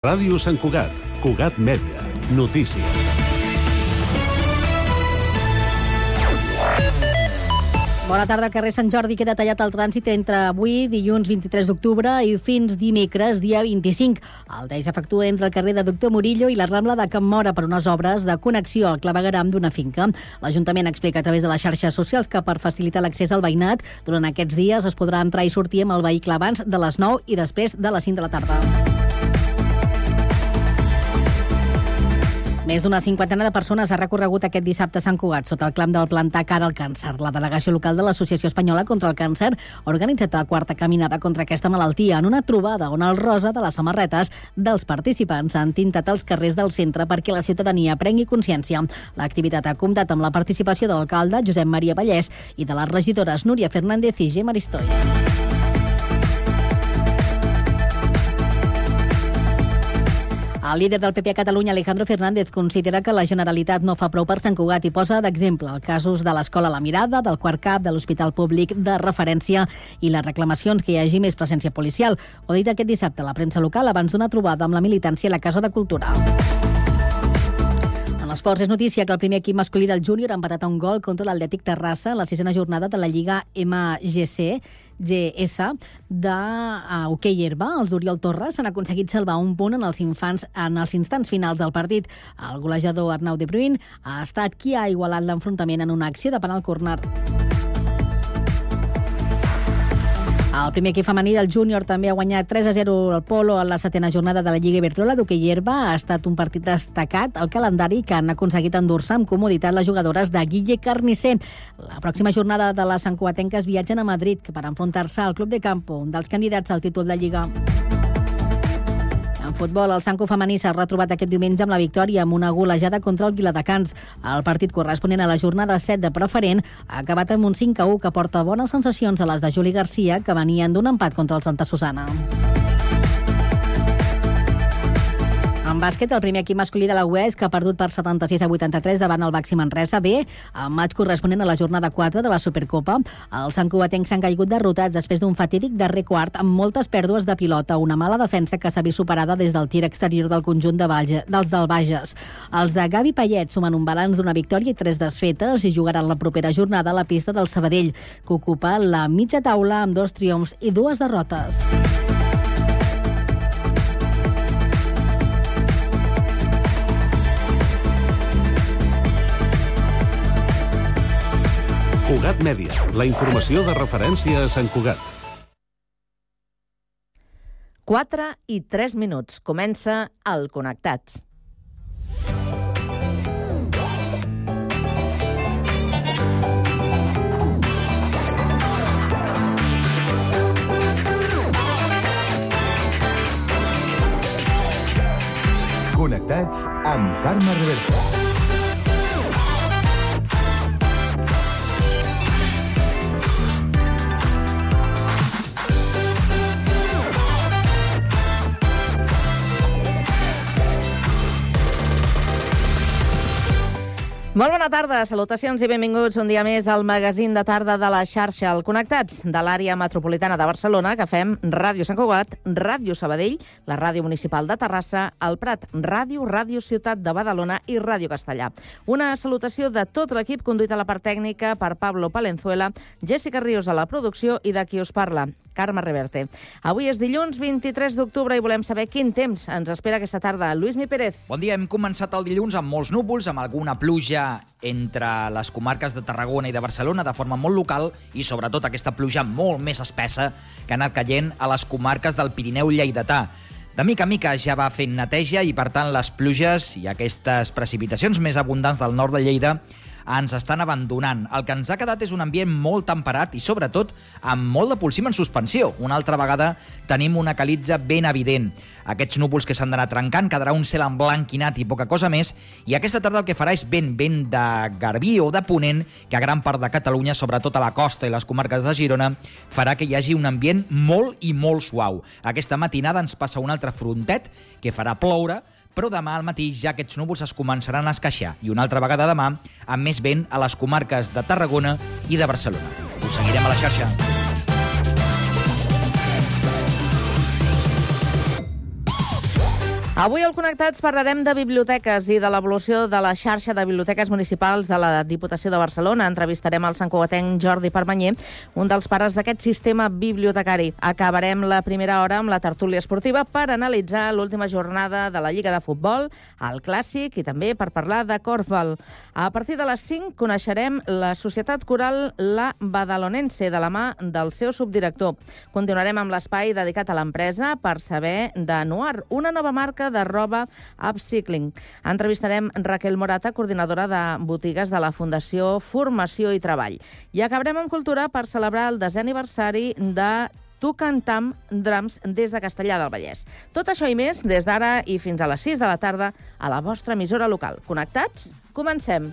Ràdio Sant Cugat, Cugat Mèdia, notícies. Bona tarda. El carrer Sant Jordi queda tallat al trànsit entre avui, dilluns 23 d'octubre, i fins dimecres, dia 25. El deix efectua entre el carrer de Doctor Murillo i la Rambla de Can Mora per unes obres de connexió al clavegaram d'una finca. L'Ajuntament explica a través de les xarxes socials que per facilitar l'accés al veïnat, durant aquests dies es podrà entrar i sortir amb el vehicle abans de les 9 i després de les 5 de la tarda. Més d'una cinquantena de persones ha recorregut aquest dissabte a Sant Cugat sota el clam del plantar cara al càncer. La delegació local de l'Associació Espanyola contra el Càncer ha organitzat la quarta caminada contra aquesta malaltia en una trobada on el rosa de les samarretes dels participants han tintat els carrers del centre perquè la ciutadania prengui consciència. L'activitat ha comptat amb la participació de l'alcalde Josep Maria Vallès i de les regidores Núria Fernández i Gemma Aristoia. El líder del PP a Catalunya, Alejandro Fernández, considera que la Generalitat no fa prou per Sant Cugat i posa d'exemple els casos de l'Escola La Mirada, del Quart Cap, de l'Hospital Públic de Referència i les reclamacions que hi hagi més presència policial. Ho ha dit aquest dissabte a la premsa local abans d'una trobada amb la militància a la Casa de Cultura. En esports és notícia que el primer equip masculí del júnior ha empatat un gol contra l'Atlètic Terrassa en la sisena jornada de la Lliga MGC GS de uh, hoquei herba. Els d'Oriol Torres han aconseguit salvar un punt en els infants en els instants finals del partit. El golejador Arnau de Bruin ha estat qui ha igualat l'enfrontament en una acció de penal corner. El primer equip femení del júnior també ha guanyat 3 a 0 el Polo a la setena jornada de la Lliga Iberdrola d'hoquei herba. Ha estat un partit destacat al calendari que han aconseguit endur-se amb comoditat les jugadores de Guille Carnicer. La pròxima jornada de les sancoatenques viatgen a Madrid per enfrontar-se al Club de Campo, un dels candidats al títol de Lliga. En futbol, el Sanco femení s'ha retrobat aquest diumenge amb la victòria amb una golejada contra el Viladecans. El partit corresponent a la jornada 7 de preferent ha acabat amb un 5 a 1 que porta bones sensacions a les de Juli Garcia, que venien d'un empat contra el Santa Susana. Bàsquet, el primer equip masculí de la UES, que ha perdut per 76 a 83 davant el Baxi Manresa B, en maig corresponent a la jornada 4 de la Supercopa. Els sancoatencs s'han caigut derrotats després d'un fatídic darrer quart amb moltes pèrdues de pilota, una mala defensa que s'ha vist superada des del tir exterior del conjunt de Valge, dels del Bages. Els de Gavi Payet sumen un balanç d'una victòria i tres desfetes i jugaran la propera jornada a la pista del Sabadell, que ocupa la mitja taula amb dos triomfs i dues derrotes. Cugat Mèdia, la informació de referència a Sant Cugat. 4 i 3 minuts. Comença el Connectats. Connectats amb Carme Reversa. Molt bona tarda, salutacions i benvinguts un dia més al magazín de tarda de la xarxa al Connectats de l'àrea metropolitana de Barcelona que fem Ràdio Sant Cugat, Ràdio Sabadell, la Ràdio Municipal de Terrassa, el Prat Ràdio, Ràdio Ciutat de Badalona i Ràdio Castellà. Una salutació de tot l'equip conduït a la part tècnica per Pablo Palenzuela, Jessica Ríos a la producció i de qui us parla, Carme Reverte. Avui és dilluns 23 d'octubre i volem saber quin temps ens espera aquesta tarda. Lluís Mi Pérez. Bon dia, hem començat el dilluns amb molts núvols, amb alguna pluja entre les comarques de Tarragona i de Barcelona de forma molt local i sobretot aquesta pluja molt més espessa que ha anat caient a les comarques del Pirineu lleidatà. De mica en mica ja va fent neteja i, per tant, les pluges i aquestes precipitacions més abundants del nord de Lleida ens estan abandonant. El que ens ha quedat és un ambient molt temperat i, sobretot, amb molt de pulsim en suspensió. Una altra vegada tenim una calitza ben evident. Aquests núvols que s'han d'anar trencant, quedarà un cel emblanquinat i poca cosa més, i aquesta tarda el que farà és vent, vent de garbí o de ponent, que a gran part de Catalunya, sobretot a la costa i les comarques de Girona, farà que hi hagi un ambient molt i molt suau. Aquesta matinada ens passa un altre frontet que farà ploure, però demà al matí ja aquests núvols es començaran a esqueixar i una altra vegada demà amb més vent a les comarques de Tarragona i de Barcelona. Us seguirem a la xarxa. Avui al Connectats parlarem de biblioteques i de l'evolució de la xarxa de biblioteques municipals de la Diputació de Barcelona. Entrevistarem el santcugatenc Jordi Permanyer, un dels pares d'aquest sistema bibliotecari. Acabarem la primera hora amb la tertúlia esportiva per analitzar l'última jornada de la Lliga de Futbol, el Clàssic i també per parlar de Corfball. A partir de les 5 coneixerem la Societat Coral La Badalonense de la mà del seu subdirector. Continuarem amb l'espai dedicat a l'empresa per saber de Noir, una nova marca de roba Upcycling. Entrevistarem Raquel Morata, coordinadora de botigues de la Fundació Formació i Treball. I acabarem amb cultura per celebrar el desè aniversari de Tu Cantam Drums des de Castellà del Vallès. Tot això i més des d'ara i fins a les 6 de la tarda a la vostra emissora local. Connectats? Comencem.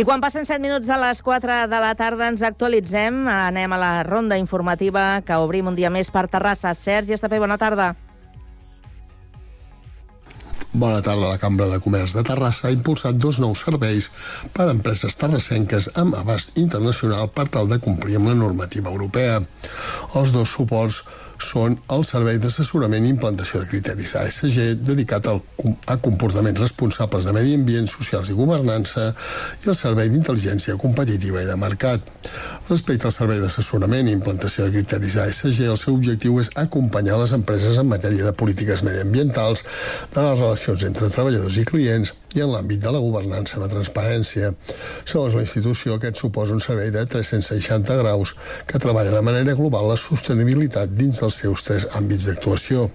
I quan passen 7 minuts de les 4 de la tarda ens actualitzem. Anem a la ronda informativa que obrim un dia més per Terrassa. Sergi Estapé, bona tarda. Bona tarda. La Cambra de Comerç de Terrassa ha impulsat dos nous serveis per a empreses terrassenques amb abast internacional per tal de complir amb la normativa europea. Els dos suports són el Servei d'Assessorament i Implantació de Criteris ASG, dedicat al, a comportaments responsables de medi ambient, socials i governança, i el Servei d'Intel·ligència Competitiva i de Mercat. Respecte al Servei d'Assessorament i Implantació de Criteris ASG, el seu objectiu és acompanyar les empreses en matèria de polítiques mediambientals, de les relacions entre treballadors i clients, i en l'àmbit de la governança i la transparència. Segons la institució, aquest suposa un servei de 360 graus que treballa de manera global la sostenibilitat dins dels seus tres àmbits d'actuació.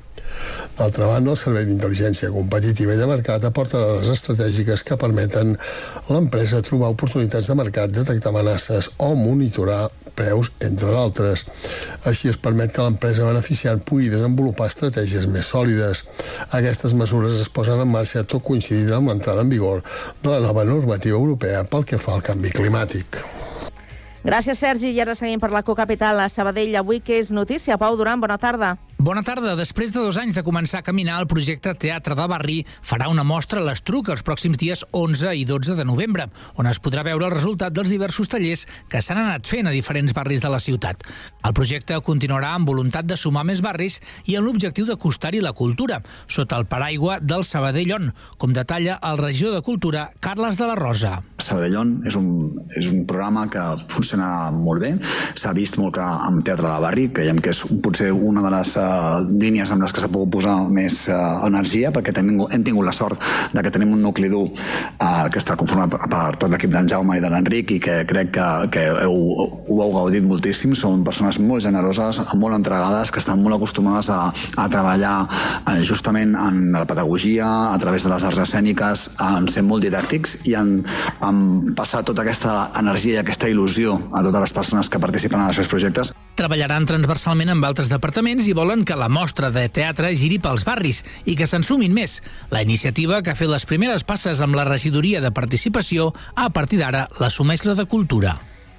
D'altra banda, el Servei d'Intel·ligència Competitiva i de Mercat aporta dades estratègiques que permeten a l'empresa trobar oportunitats de mercat, detectar amenaces o monitorar preus, entre d'altres. Així es permet que l'empresa beneficiant pugui desenvolupar estratègies més sòlides. Aquestes mesures es posen en marxa tot coincidint amb l'entrada en vigor de la nova normativa europea pel que fa al canvi climàtic. Gràcies, Sergi. I ara seguim per la cocapital a Sabadell. Avui que és notícia. Pau Duran, bona tarda. Bona tarda. Després de dos anys de començar a caminar, el projecte Teatre de Barri farà una mostra a l'Estruc els pròxims dies 11 i 12 de novembre, on es podrà veure el resultat dels diversos tallers que s'han anat fent a diferents barris de la ciutat. El projecte continuarà amb voluntat de sumar més barris i amb l'objectiu d'acostar-hi la cultura, sota el paraigua del Sabadellon, com detalla el regidor de Cultura, Carles de la Rosa. Sabadellon és un, és un programa que funciona molt bé, s'ha vist molt clar amb Teatre de Barri, creiem que és potser una de les uh, línies amb les que s'ha pogut posar més uh, energia, perquè hem, hem tingut la sort de que tenim un nucli dur uh, que està conformat per, per tot l'equip d'en Jaume i de l'Enric i que crec que, que heu, ho heu gaudit moltíssim. Són persones molt generoses, molt entregades, que estan molt acostumades a, a treballar uh, justament en la pedagogia, a través de les arts escèniques, en ser molt didàctics i en, en passar tota aquesta energia i aquesta il·lusió a totes les persones que participen en els seus projectes. Treballaran transversalment amb altres departaments i volen que la mostra de teatre giri pels barris i que se'n sumin més. La iniciativa, que ha fet les primeres passes amb la regidoria de participació, a partir d'ara l'assumeix la de Cultura.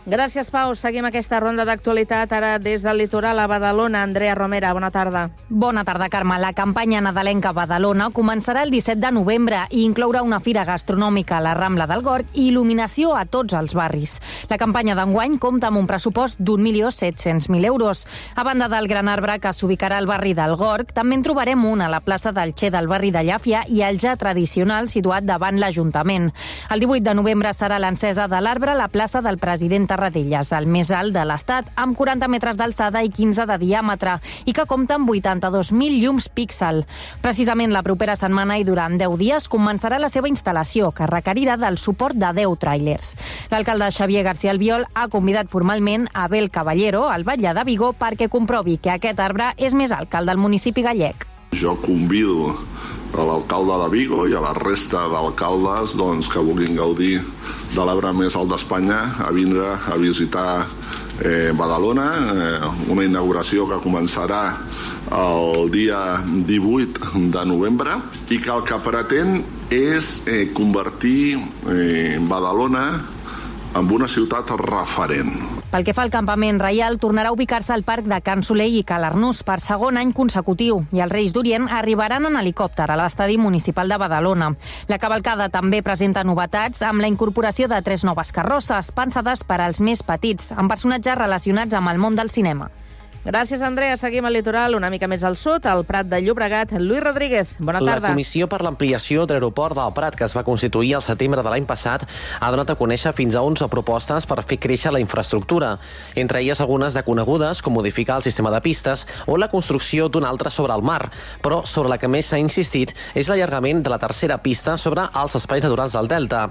Gràcies, Pau. Seguim aquesta ronda d'actualitat ara des del litoral a Badalona. Andrea Romera, bona tarda. Bona tarda, Carme. La campanya nadalenca Badalona començarà el 17 de novembre i inclourà una fira gastronòmica a la Rambla del Gorg i il·luminació a tots els barris. La campanya d'enguany compta amb un pressupost d'1.700.000 euros. A banda del gran arbre que s'ubicarà al barri del Gorg, també en trobarem un a la plaça del Xe del barri de Llàfia i el ja tradicional situat davant l'Ajuntament. El 18 de novembre serà l'encesa de l'arbre a la plaça del president Tarradellas, el més alt de l'Estat, amb 40 metres d'alçada i 15 de diàmetre, i que compta amb 82.000 llums píxel. Precisament la propera setmana i durant 10 dies començarà la seva instal·lació, que requerirà del suport de 10 tràilers. L'alcalde Xavier García Albiol ha convidat formalment Abel Caballero, al batlle de Vigo, perquè comprovi que aquest arbre és més alt que el del municipi gallec. Jo convido a l'alcalde de Vigo i a la resta d'alcaldes doncs, que vulguin gaudir de l'arbre més alt d'Espanya a vindre a visitar eh, Badalona, eh, una inauguració que començarà el dia 18 de novembre i que el que pretén és eh, convertir eh, Badalona en una ciutat referent. Pel que fa al campament reial, tornarà a ubicar-se al parc de Can Soleil i Calarnús per segon any consecutiu i els Reis d'Orient arribaran en helicòpter a l'estadi municipal de Badalona. La cavalcada també presenta novetats amb la incorporació de tres noves carrosses pensades per als més petits, amb personatges relacionats amb el món del cinema. Gràcies, Andrea. Seguim al litoral, una mica més al sud, al Prat de Llobregat. Lluís Rodríguez, bona tarda. La Comissió per l'Ampliació de l'Aeroport del Prat, que es va constituir al setembre de l'any passat, ha donat a conèixer fins a 11 propostes per fer créixer la infraestructura. Entre elles algunes de conegudes, com modificar el sistema de pistes o la construcció d'una altra sobre el mar. Però sobre la que més s'ha insistit és l'allargament de la tercera pista sobre els espais naturals del Delta.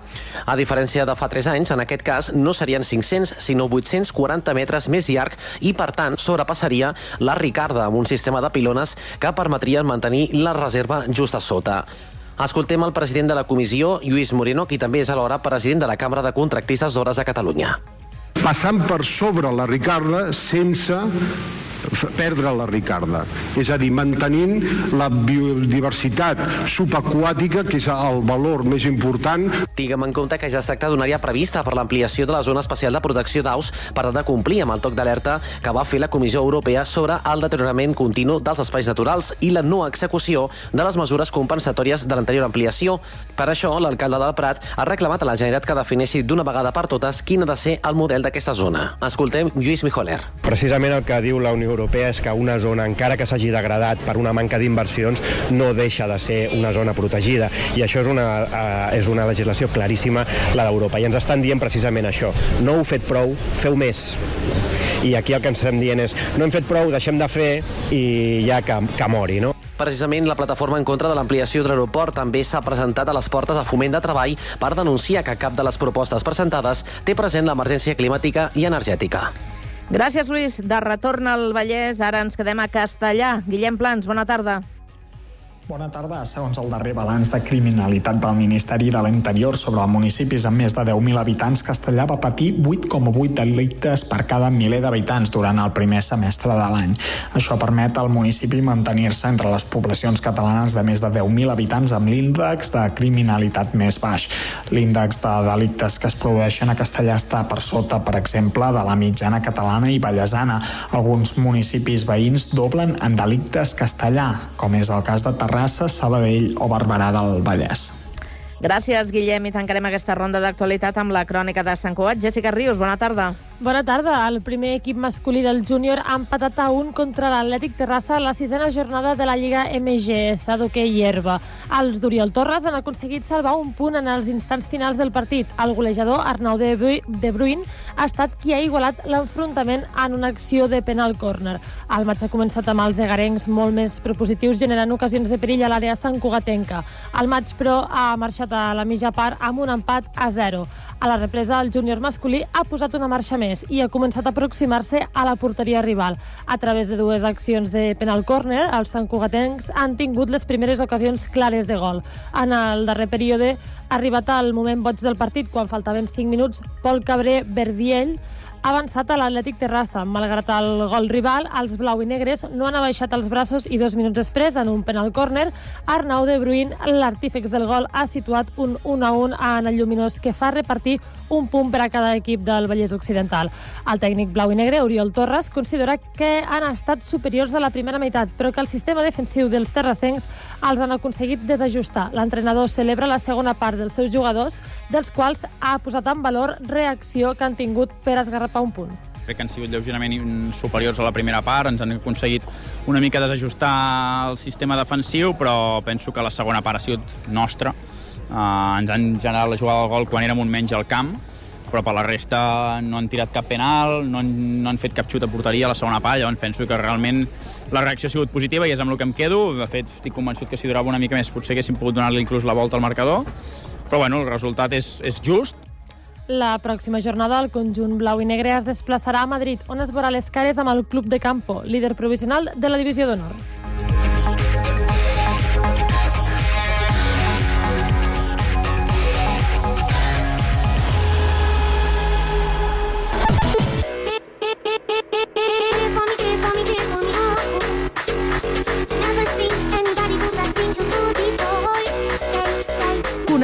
A diferència de fa 3 anys, en aquest cas no serien 500, sinó 840 metres més llarg i, per tant, sobrepassaria seria la Ricarda, amb un sistema de pilones que permetrien mantenir la reserva just a sota. Escoltem el president de la comissió, Lluís Moreno, qui també és alhora president de la Cambra de Contractistes d'Hores de Catalunya. Passant per sobre la Ricarda sense perdre la Ricarda. És a dir, mantenint la biodiversitat subaquàtica, que és el valor més important. Tinguem en compte que ja es tracta d'una àrea prevista per l'ampliació de la zona especial de protecció d'aus per de complir amb el toc d'alerta que va fer la Comissió Europea sobre el deteriorament continu dels espais naturals i la no execució de les mesures compensatòries de l'anterior ampliació. Per això, l'alcalde del Prat ha reclamat a la Generalitat que defineixi d'una vegada per totes quin ha de ser el model d'aquesta zona. Escoltem Lluís Mijoler. Precisament el que diu la Unió Europea és que una zona, encara que s'hagi degradat per una manca d'inversions, no deixa de ser una zona protegida. I això és una, uh, és una legislació claríssima, la d'Europa. I ens estan dient precisament això. No heu fet prou, feu més. I aquí el que ens estem dient és no hem fet prou, deixem de fer i ja que, que mori, no? Precisament la plataforma en contra de l'ampliació de l'aeroport també s'ha presentat a les portes a Foment de Treball per denunciar que cap de les propostes presentades té present l'emergència climàtica i energètica. Gràcies, Lluís. De retorn al Vallès, ara ens quedem a Castellà. Guillem Plans, bona tarda. Bona tarda. Segons el darrer balanç de criminalitat del Ministeri de l'Interior sobre municipis amb més de 10.000 habitants, Castellà va patir 8,8 delictes per cada miler d'habitants durant el primer semestre de l'any. Això permet al municipi mantenir-se entre les poblacions catalanes de més de 10.000 habitants amb l'índex de criminalitat més baix. L'índex de delictes que es produeixen a Castellà està per sota, per exemple, de la mitjana catalana i ballesana. Alguns municipis veïns doblen en delictes castellà, com és el cas de Terrassa Terrassa, Sabadell o Barberà del Vallès. Gràcies, Guillem, i tancarem aquesta ronda d'actualitat amb la crònica de Sant Cugat. Jessica Rius, bona tarda. Bona tarda. El primer equip masculí del júnior ha empatat a un contra l'Atlètic Terrassa a la sisena jornada de la Lliga MGS d'hoquei Hierba. Els d'Oriol Torres han aconseguit salvar un punt en els instants finals del partit. El golejador Arnau de, Bru de Bruin ha estat qui ha igualat l'enfrontament en una acció de penal corner. El maig ha començat amb els egarencs molt més propositius, generant ocasions de perill a l'àrea santcugatenca. El maig, però, ha marxat a la mitja part amb un empat a 0. A la represa, el júnior masculí ha posat una marxa més i ha començat a aproximar-se a la porteria rival. A través de dues accions de penal corner, els santcugatencs han tingut les primeres ocasions clares de gol. En el darrer període ha arribat al moment boig del partit, quan faltaven 5 minuts, Pol Cabré Verdiell ha avançat a l'Atlètic Terrassa. Malgrat el gol rival, els blau i negres no han abaixat els braços i dos minuts després, en un penal córner, Arnau de Bruin, l'artífex del gol, ha situat un 1 a 1 en el Lluminós que fa repartir un punt per a cada equip del Vallès Occidental. El tècnic blau i negre, Oriol Torres, considera que han estat superiors a la primera meitat, però que el sistema defensiu dels terrassencs els han aconseguit desajustar. L'entrenador celebra la segona part dels seus jugadors, dels quals ha posat en valor reacció que han tingut per esgarrapar un punt crec que han sigut lleugerament superiors a la primera part, ens han aconseguit una mica desajustar el sistema defensiu, però penso que la segona part ha sigut nostra. Uh, ens han generat la jugada del gol quan érem un menys al camp, però per la resta no han tirat cap penal, no han, no han fet cap xut a porteria a la segona part, llavors penso que realment la reacció ha sigut positiva i és amb el que em quedo. De fet, estic convençut que si durava una mica més potser haguéssim pogut donar-li inclús la volta al marcador, però bueno, el resultat és, és just, la pròxima jornada el conjunt blau i negre es desplaçarà a Madrid, on es veurà les cares amb el Club de Campo, líder provisional de la Divisió d'Honor.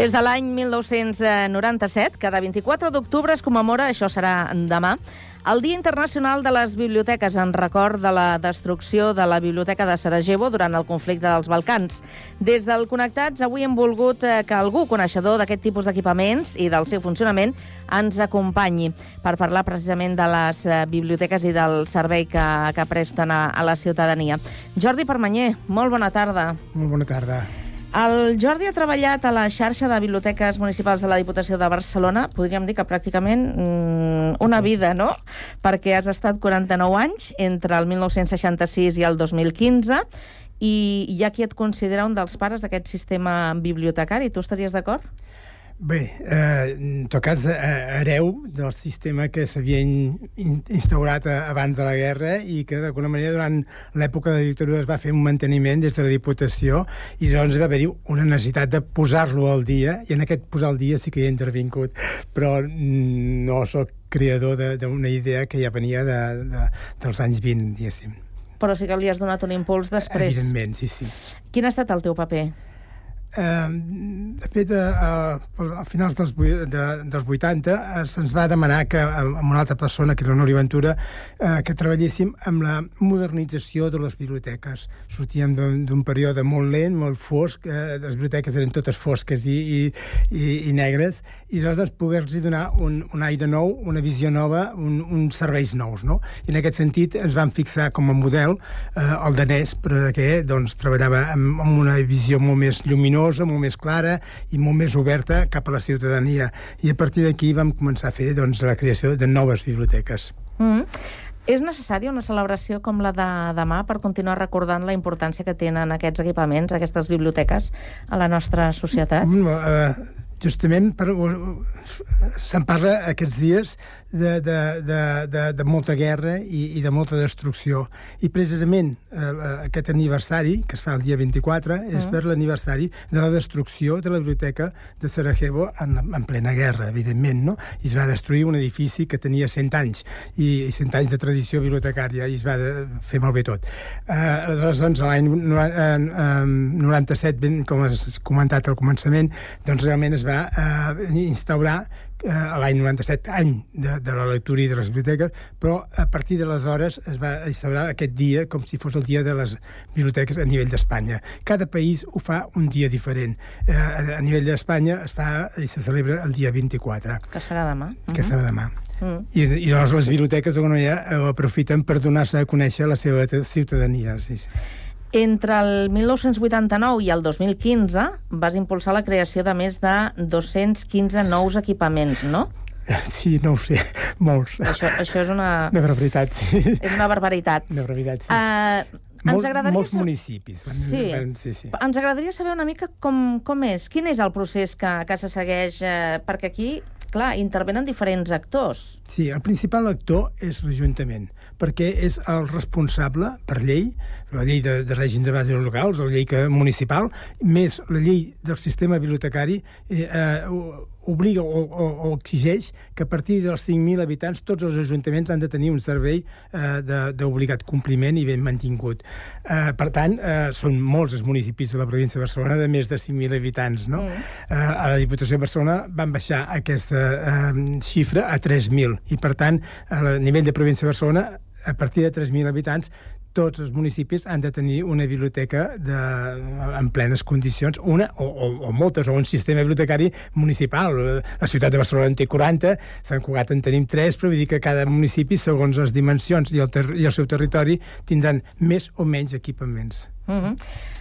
Des de l'any 1997, cada 24 d'octubre es commemora, això serà demà, el Dia Internacional de les Biblioteques en record de la destrucció de la Biblioteca de Sarajevo durant el conflicte dels Balcans. Des del Connectats avui hem volgut eh, que algú coneixedor d'aquest tipus d'equipaments i del seu funcionament ens acompanyi per parlar precisament de les eh, biblioteques i del servei que, que presten a, a la ciutadania. Jordi Permanyer, molt bona tarda. Molt bona tarda. El Jordi ha treballat a la xarxa de biblioteques municipals de la Diputació de Barcelona, podríem dir que pràcticament mm, una vida, no? Perquè has estat 49 anys, entre el 1966 i el 2015, i hi ha qui et considera un dels pares d'aquest sistema bibliotecari. Tu estaries d'acord? Bé, eh, en tot cas, eh, hereu del sistema que s'havia in, instaurat a, abans de la guerra i que, d'alguna manera, durant l'època de la dictadura es va fer un manteniment des de la Diputació i llavors va haver una necessitat de posar-lo al dia i en aquest posar al dia sí que hi he intervingut, però no sóc creador d'una idea que ja venia de, de, dels anys 20, diguéssim. Però sí que li has donat un impuls després. Evidentment, sí, sí. Quin ha estat el teu paper? Eh, de fet, eh, a finals dels, de, dels 80 eh, se'ns va demanar que amb una altra persona, que era Nori Ventura, eh, que treballéssim amb la modernització de les biblioteques. Sortíem d'un període molt lent, molt fosc, eh, les biblioteques eren totes fosques i, i, i negres, i aleshores poder-los donar un, un aire nou, una visió nova, un, uns serveis nous. No? I en aquest sentit ens vam fixar com a model eh, el danès, perquè doncs, treballava amb, amb una visió molt més lluminosa molt més clara i molt més oberta cap a la ciutadania. I a partir d'aquí vam començar a fer doncs, la creació de noves biblioteques. Mm -hmm. És necessària una celebració com la de demà per continuar recordant la importància que tenen aquests equipaments, aquestes biblioteques, a la nostra societat? Mm, uh, justament per, se'n parla aquests dies de, de, de, de, de molta guerra i, i de molta destrucció. I precisament eh, aquest aniversari, que es fa el dia 24, mm. és per l'aniversari de la destrucció de la biblioteca de Sarajevo en, en plena guerra, evidentment, no? I es va destruir un edifici que tenia 100 anys i, i 100 anys de tradició bibliotecària i es va de, fer malbé tot. Eh, aleshores, doncs, l'any 97, ben, com has comentat al començament, doncs realment es va eh, instaurar eh, l'any 97, any de, de la lectura i de les biblioteques, però a partir d'aleshores es va celebrar aquest dia com si fos el dia de les biblioteques a nivell d'Espanya. Cada país ho fa un dia diferent. Eh, a, a nivell d'Espanya es fa i se celebra el dia 24, Que serà demà. que serà demà. Mm. I, i llavors les biblioteques d'alguna manera ho aprofiten per donar-se a conèixer a la seva ciutadania. Sí, sí. Entre el 1989 i el 2015 vas impulsar la creació de més de 215 nous equipaments, no? Sí, no ho sé, molts. Això, això és una, De veritat, sí. és una barbaritat. De veritat, sí. Uh, ens agradaria molts saber- municipis. Sí. sí, sí. Ens agradaria saber una mica com, com és, quin és el procés que, que se segueix, eh, perquè aquí, clar, intervenen diferents actors. Sí, el principal actor és l'Ajuntament, perquè és el responsable, per llei, la llei de, de règim de bases locals, la llei que, municipal, més la llei del sistema bibliotecari, eh, eh, obliga o, o, o exigeix que a partir dels 5.000 habitants tots els ajuntaments han de tenir un servei eh, d'obligat compliment i ben mantingut. Eh, per tant, eh, són molts els municipis de la província de Barcelona de més de 5.000 habitants. No? Mm. Eh, a la Diputació de Barcelona van baixar aquesta eh, xifra a 3.000 i, per tant, a nivell de província de Barcelona, a partir de 3.000 habitants, tots els municipis han de tenir una biblioteca de, en plenes condicions, una o, o, o moltes, o un sistema bibliotecari municipal. La ciutat de Barcelona en té 40, Sant Cugat en tenim 3, però vull dir que cada municipi, segons les dimensions i el, ter i el seu territori, tindran més o menys equipaments. Uh -huh.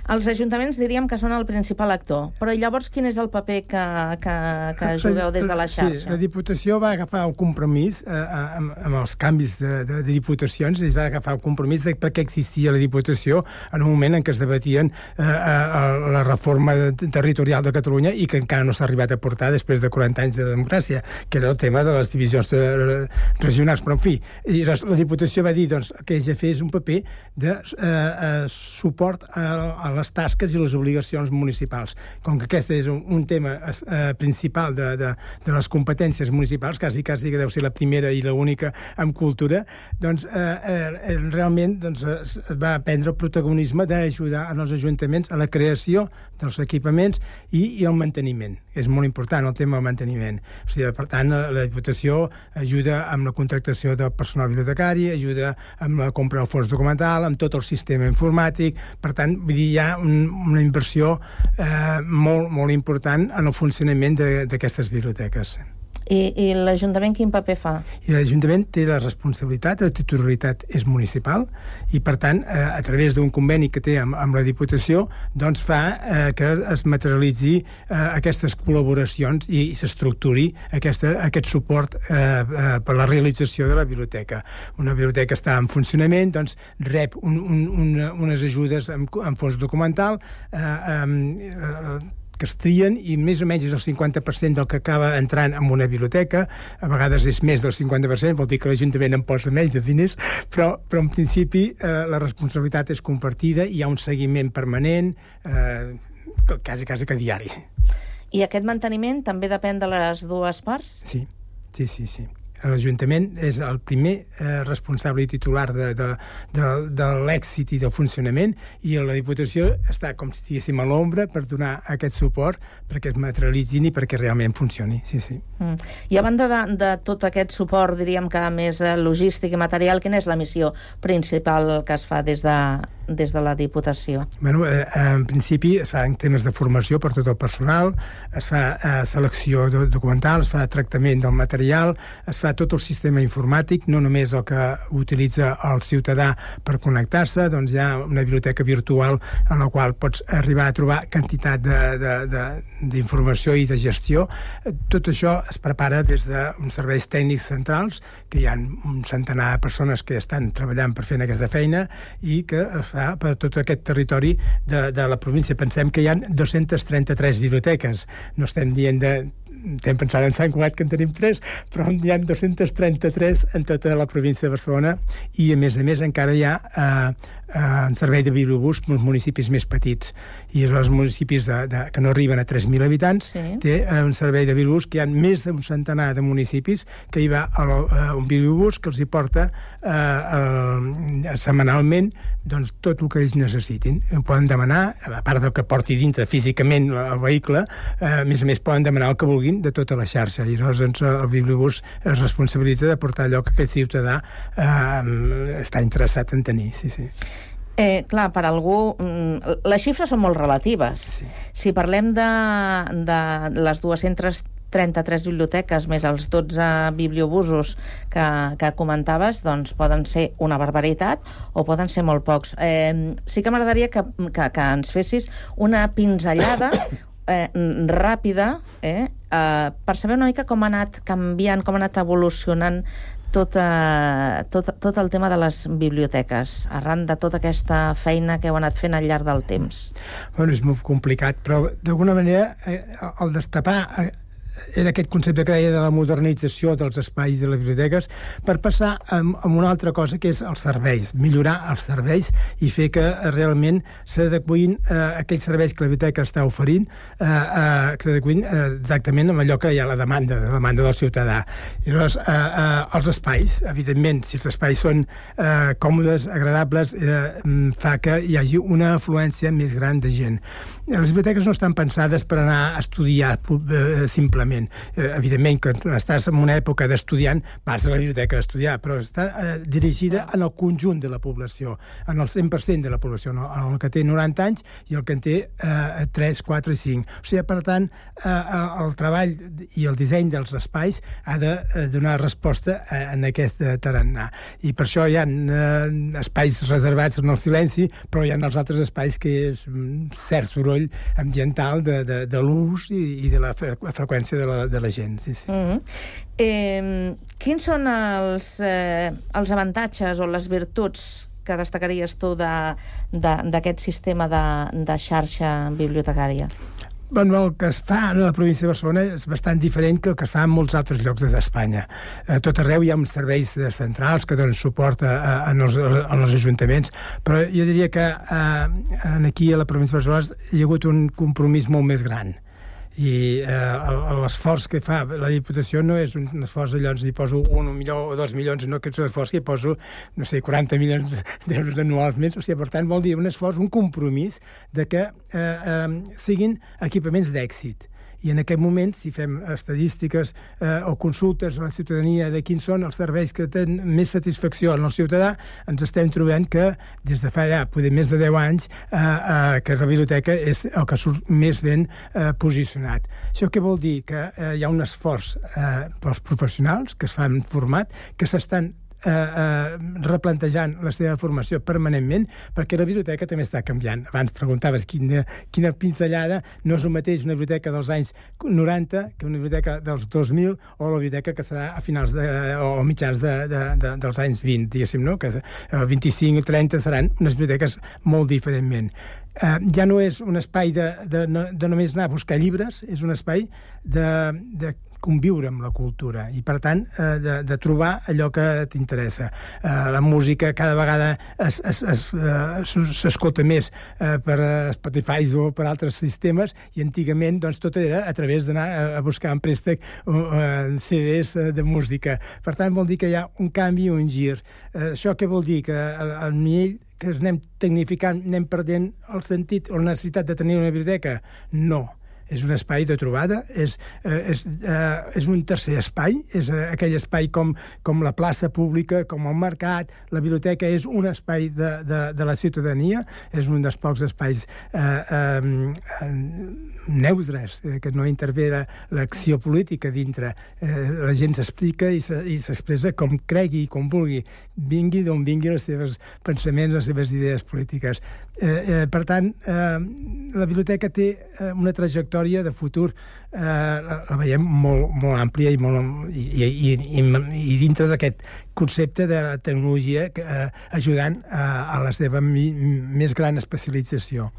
Els ajuntaments diríem que són el principal actor, però llavors quin és el paper que, que, que jugueu des de la Sí, xarxa? la Diputació va agafar el compromís eh, amb, amb els canvis de, de, de diputacions, es va agafar el compromís de per què existia la Diputació en un moment en què es debatien eh, eh, la reforma territorial de Catalunya i que encara no s'ha arribat a portar després de 40 anys de democràcia, que era el tema de les divisions de, regionals, però en fi, i la, Diputació va dir doncs, que fer és un paper de eh, eh, suport a, a les tasques i les obligacions municipals. Com que aquest és un, un tema eh, principal de, de, de les competències municipals, quasi, quasi que deu ser la primera i l'única en cultura, doncs eh, eh, realment doncs, es va prendre el protagonisme d'ajudar als ajuntaments a la creació dels equipaments i, i el manteniment. És molt important el tema del manteniment. O sigui, per tant, la Diputació ajuda amb la contractació del personal bibliotecari, ajuda amb la compra del fons documental, amb tot el sistema informàtic. Per tant, vull dir, hi ha un, una inversió eh, molt, molt important en el funcionament de- d'aquestes biblioteques. I, i l'Ajuntament quin paper fa? I l'Ajuntament té la responsabilitat, la titularitat és municipal, i per tant, eh, a través d'un conveni que té amb, amb la Diputació, doncs fa eh, que es materialitzi eh, aquestes col·laboracions i, i s'estructuri aquest suport eh, eh, per la realització de la biblioteca. Una biblioteca està en funcionament, doncs rep un, un, una, unes ajudes en, en fons documental, eh, eh, que es trien i més o menys és el 50% del que acaba entrant en una biblioteca, a vegades és més del 50%, vol dir que l'Ajuntament en posa menys de diners, però, però en principi eh, la responsabilitat és compartida, hi ha un seguiment permanent, eh, quasi, quasi que diari. I aquest manteniment també depèn de les dues parts? Sí, sí, sí, sí. L'Ajuntament és el primer eh, responsable i titular de, de, de, de l'èxit i del funcionament i la Diputació està, com si diguéssim, a l'ombra per donar aquest suport perquè es materialitzin i perquè realment funcioni. Sí, sí. Mm. I a banda de, de tot aquest suport, diríem que més eh, logístic i material, quina és la missió principal que es fa des de, des de la Diputació? Bueno, eh, en principi es fa en temes de formació per tot el personal, es fa eh, selecció do- documental, es fa tractament del material, es fa tot el sistema informàtic, no només el que utilitza el ciutadà per connectar-se, doncs hi ha una biblioteca virtual en la qual pots arribar a trobar quantitat d'informació i de gestió. Eh, Tot això es prepara des d'uns serveis tècnics centrals, que hi ha un centenar de persones que estan treballant per fer aquesta feina i que es fa per tot aquest territori de, de la província. Pensem que hi ha 233 biblioteques. No estem dient de estem pensant en Sant Cugat, que en tenim 3, però hi ha 233 en tota la província de Barcelona i, a més a més, encara hi ha eh, eh, en servei de bibliobús els municipis més petits. I els municipis de, de, que no arriben a 3.000 habitants sí. té eh, un servei de bibliobús que hi ha més d'un centenar de municipis que hi va a, la, a un bibliobús que els hi porta eh, eh, setmanalment doncs, tot el que ells necessitin. Ho poden demanar, a part del que porti dintre físicament el vehicle, eh, a més a més poden demanar el que vulguin de tota la xarxa. I llavors doncs, el bibliobús es responsabilitza de portar allò que aquest ciutadà eh, està interessat en tenir. Sí, sí. Eh, clar, per algú... mm, Les xifres són molt relatives. Sí. Si parlem de, de les 233 biblioteques més els 12 bibliobusos que, que comentaves, doncs poden ser una barbaritat o poden ser molt pocs. Eh, sí que m'agradaria que, que, que ens fessis una pinzellada eh, ràpida eh, eh, per saber una mica com ha anat canviant, com ha anat evolucionant tot, eh, tot, tot el tema de les biblioteques, arran de tota aquesta feina que heu anat fent al llarg del temps? Bueno, és molt complicat, però d'alguna manera eh, el destapar eh, era aquest concepte que deia de la modernització dels espais de les biblioteques per passar a, a una altra cosa que és els serveis, millorar els serveis i fer que eh, realment s'adequin eh, aquells serveis que la biblioteca està oferint eh, eh, que s'adequin eh, exactament amb allò que hi ha la demanda, la demanda del ciutadà. I llavors, eh, eh, els espais, evidentment, si els espais són eh, còmodes, agradables, eh, mm, fa que hi hagi una afluència més gran de gent. Les biblioteques no estan pensades per anar a estudiar eh, simplement. Eh, evidentment, quan estàs en una època d'estudiant, vas a la biblioteca a estudiar, però està eh, dirigida en el conjunt de la població, en el 100% de la població, no? en el que té 90 anys i el que en té eh, 3, 4 i 5. O sigui, per tant, eh, el treball i el disseny dels espais ha de eh, donar resposta a, en aquest tarannà. I per això hi ha eh, espais reservats en el silenci, però hi ha els altres espais que és mm, cert soroll ambiental de, de, de l'ús i, i de la freqüència de la, de la gent. Sí, sí. Mm -hmm. eh, quins són els, eh, els avantatges o les virtuts que destacaries tu d'aquest de, sistema de, de xarxa bibliotecària? Bueno, el que es fa a la província de Barcelona és bastant diferent que el que es fa en molts altres llocs d'Espanya. A tot arreu hi ha uns serveis centrals que donen suport a, a, a, els, a els ajuntaments, però jo diria que a, aquí a la província de Barcelona hi ha hagut un compromís molt més gran i eh, l'esforç que fa la Diputació no és un esforç allò ens hi poso un, un milió o dos milions, no que és un esforç que poso, no sé, 40 milions d'euros anualment, o sigui, per tant vol dir un esforç, un compromís de que eh, eh, siguin equipaments d'èxit i en aquest moment, si fem estadístiques eh, o consultes a la ciutadania de quins són els serveis que tenen més satisfacció en el ciutadà, ens estem trobant que des de fa ja poder més de 10 anys eh, eh, que la biblioteca és el que surt més ben eh, posicionat. Això què vol dir? Que eh, hi ha un esforç eh, pels professionals que es fan format, que s'estan eh, eh, replantejant la seva formació permanentment, perquè la biblioteca també està canviant. Abans preguntaves quina, quina pinzellada, no és el mateix una biblioteca dels anys 90 que una biblioteca dels 2000 o la biblioteca que serà a finals de, o mitjans de, de, de, dels anys 20, diguéssim, no? que el 25 i 30 seran unes biblioteques molt diferentment. Eh, ja no és un espai de, de, de només anar a buscar llibres, és un espai de, de conviure amb la cultura i, per tant, eh, de, de trobar allò que t'interessa. Eh, la música cada vegada s'escolta eh, més eh, per Spotify o per altres sistemes i antigament doncs, tot era a través d'anar a buscar en préstec uh, CDs de música. Per tant, vol dir que hi ha un canvi un gir. Eh, això què vol dir? Que al, al nivell que es anem tecnificant, anem perdent el sentit o la necessitat de tenir una biblioteca? No és un espai de trobada, és, eh, és, eh, és un tercer espai, és eh, aquell espai com, com la plaça pública, com el mercat, la biblioteca és un espai de, de, de la ciutadania, és un dels pocs espais eh, eh, neutres, eh, que no intervé l'acció política dintre. Eh, la gent s'explica i s'expressa com cregui com vulgui, vingui d'on vingui els seus pensaments, les seves idees polítiques. Eh, eh, per tant, eh, la biblioteca té eh, una trajectòria de futur, eh, la, la veiem molt, molt àmplia i, molt, i, i, i, i dintre d'aquest concepte de la tecnologia eh, ajudant a, a la seva mi, més gran especialització.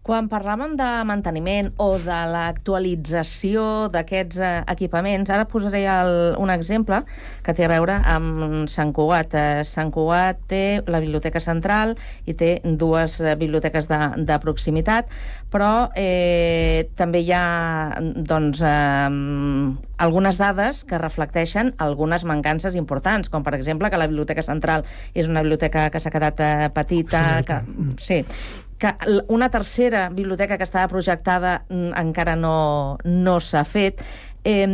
Quan parlàvem de manteniment o de l'actualització d'aquests eh, equipaments, ara posaré el, un exemple que té a veure amb Sant Cugat. Eh, Sant Cugat té la Biblioteca Central i té dues eh, biblioteques de, de proximitat, però eh, també hi ha doncs, eh, algunes dades que reflecteixen algunes mancances importants, com per exemple que la Biblioteca Central és una biblioteca que s'ha quedat eh, petita, que, sí, que una tercera biblioteca que estava projectada mm, encara no, no s'ha fet. Eh,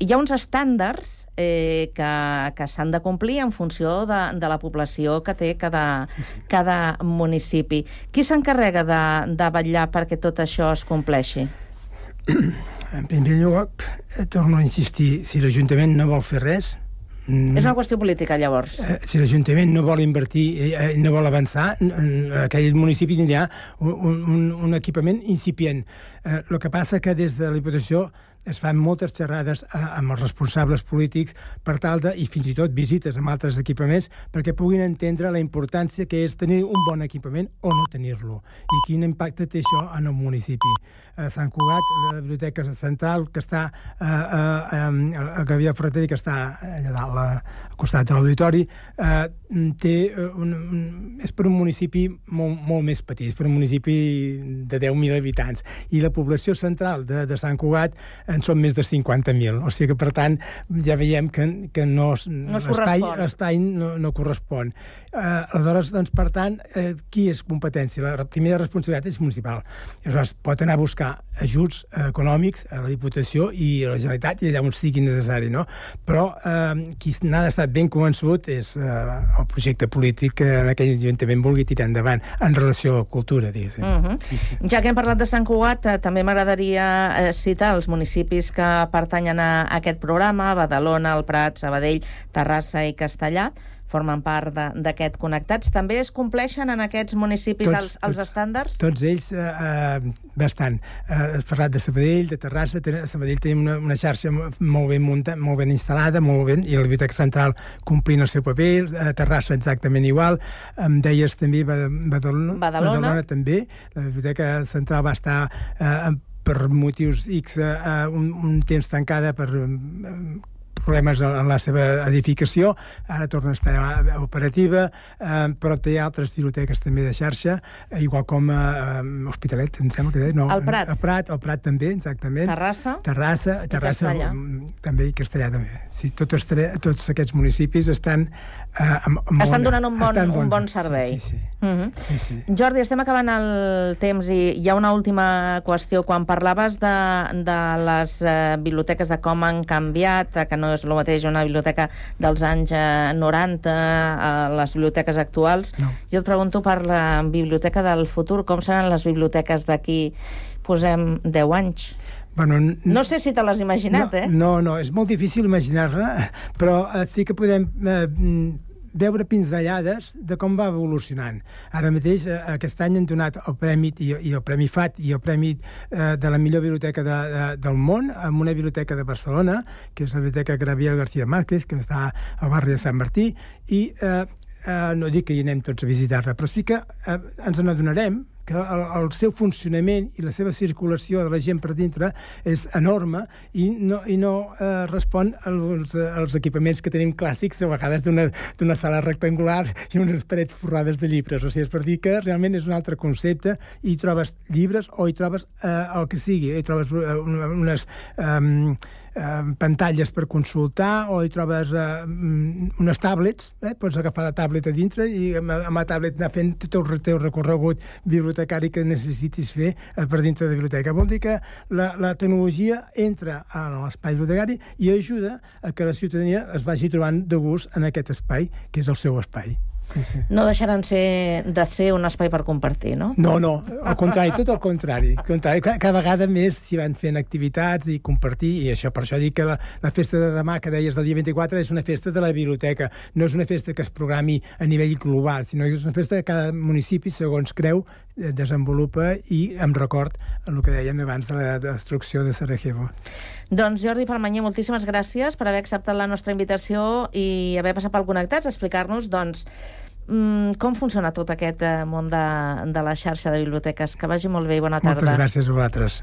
hi ha uns estàndards eh, que, que s'han de complir en funció de, de la població que té cada, cada municipi. Qui s'encarrega de, de vetllar perquè tot això es compleixi? En primer lloc, eh, torno a insistir, si l'Ajuntament no vol fer res, mm, És una qüestió política, llavors. Eh, si l'Ajuntament no vol invertir, eh, no vol avançar, aquell municipi tindrà un, un, un equipament incipient. Eh, el que passa que des de la Diputació es fan moltes xerrades eh, amb els responsables polítics per tal de, i fins i tot visites amb altres equipaments perquè puguin entendre la importància que és tenir un bon equipament o no tenir-lo i quin impacte té això en el municipi. A Sant Cugat, la biblioteca central que està eh, eh, a Gravia Ferreteri, que està allà dalt, a- al costat de l'auditori, eh, té eh, un, un, és per un municipi molt, molt més petit, és per un municipi de 10.000 habitants, i la població central de, de Sant Cugat en són més de 50.000, o sigui que, per tant, ja veiem que, que no, No l'espai no, no correspon. Eh, aleshores, doncs, per tant, eh, qui és competència? La primera responsabilitat és municipal. Aleshores, pot anar a buscar ajuts eh, econòmics a la Diputació i a la Generalitat i allà on sigui necessari, no? Però eh, qui n'ha d'estar ben convençut és eh, el projecte polític que en aquell Ajuntament vulgui tirar endavant en relació a la cultura, diguéssim. Uh -huh. Ja que hem parlat de Sant Cugat, eh, també m'agradaria eh, citar els municipis que pertanyen a aquest programa, Badalona, el Prat, Sabadell, Terrassa i Castellà, formen part d'aquest Connectats. També es compleixen en aquests municipis Tots, els, els estàndards? Tots ells, eh, eh, bastant. Eh, has parlat de Sabadell, de Terrassa, a Sabadell tenim una, una xarxa mo- molt ben munta, molt ben instal·lada, molt ben, i la Biblioteca Central complint el seu paper, a Terrassa exactament igual. Em deies també Bada- Badalona, Badalona. Badalona també. La Biblioteca Central va estar eh, per motius X eh, eh, un, un temps tancada per eh, problemes en la seva edificació, ara torna a estar operativa, eh, però té altres biblioteques també de xarxa, eh, igual com eh, Hospitalet, em sembla que deia, no, El Prat. El Prat, el Prat també, exactament. Terrassa? Terrassa, I Terrassa Castellà. mm, també, i Castellà també. Sí, tots, tots aquests municipis estan eh, amb, amb Estan donant un bon, un bon servei. Sí, sí, sí. Uh -huh. sí, sí. Jordi, estem acabant el temps i hi ha una última qüestió. Quan parlaves de, de les eh, biblioteques, de com han canviat, eh, que no és el mateix una biblioteca dels anys eh, 90 a les biblioteques actuals, no. jo et pregunto per la biblioteca del futur, com seran les biblioteques d'aquí, posem, 10 anys? Bueno, No sé si te l'has imaginat, no, eh? No, no, és molt difícil imaginar-la, però eh, sí que podem eh, mm, veure pinzellades de com va evolucionant. Ara mateix, eh, aquest any han donat el Premi, i, i el Premi FAT i el Premi eh, de la millor biblioteca de, de, del món amb una biblioteca de Barcelona, que és la biblioteca Gabriel García Márquez, que està al barri de Sant Martí, i eh, eh, no dic que hi anem tots a visitar-la, però sí que eh, ens n'adonarem que el, el seu funcionament i la seva circulació de la gent per dintre és enorme i no, i no eh, respon als, als equipaments que tenim clàssics, a vegades d'una sala rectangular i unes parets forrades de llibres. O sigui, és per dir que realment és un altre concepte i trobes llibres o hi trobes eh, el que sigui. Hi trobes eh, unes... Eh, eh, pantalles per consultar o hi trobes eh, mm, unes tablets, eh? pots agafar la tablet a dintre i amb, amb la tablet anar fent tot el teu recorregut bibliotecari que necessitis fer eh, per dintre de la biblioteca. Vol dir que la, la tecnologia entra a l'espai bibliotecari i ajuda a que la ciutadania es vagi trobant de gust en aquest espai, que és el seu espai. Sí, sí. No deixaran ser, de ser un espai per compartir, no? No, no, al contrari, tot el contrari. Al contrari cada, cada vegada més s'hi van fent activitats i compartir, i això per això dic que la, la festa de demà, que deies del dia 24, és una festa de la biblioteca. No és una festa que es programi a nivell global, sinó que és una festa que cada municipi, segons creu, desenvolupa i amb record el que dèiem abans de la destrucció de Sarajevo. Doncs Jordi Permanyer, moltíssimes gràcies per haver acceptat la nostra invitació i haver passat pel Connectats, a explicar-nos doncs, mm, com funciona tot aquest eh, món de, de la xarxa de biblioteques. Que vagi molt bé i bona tarda. Moltes gràcies a vosaltres.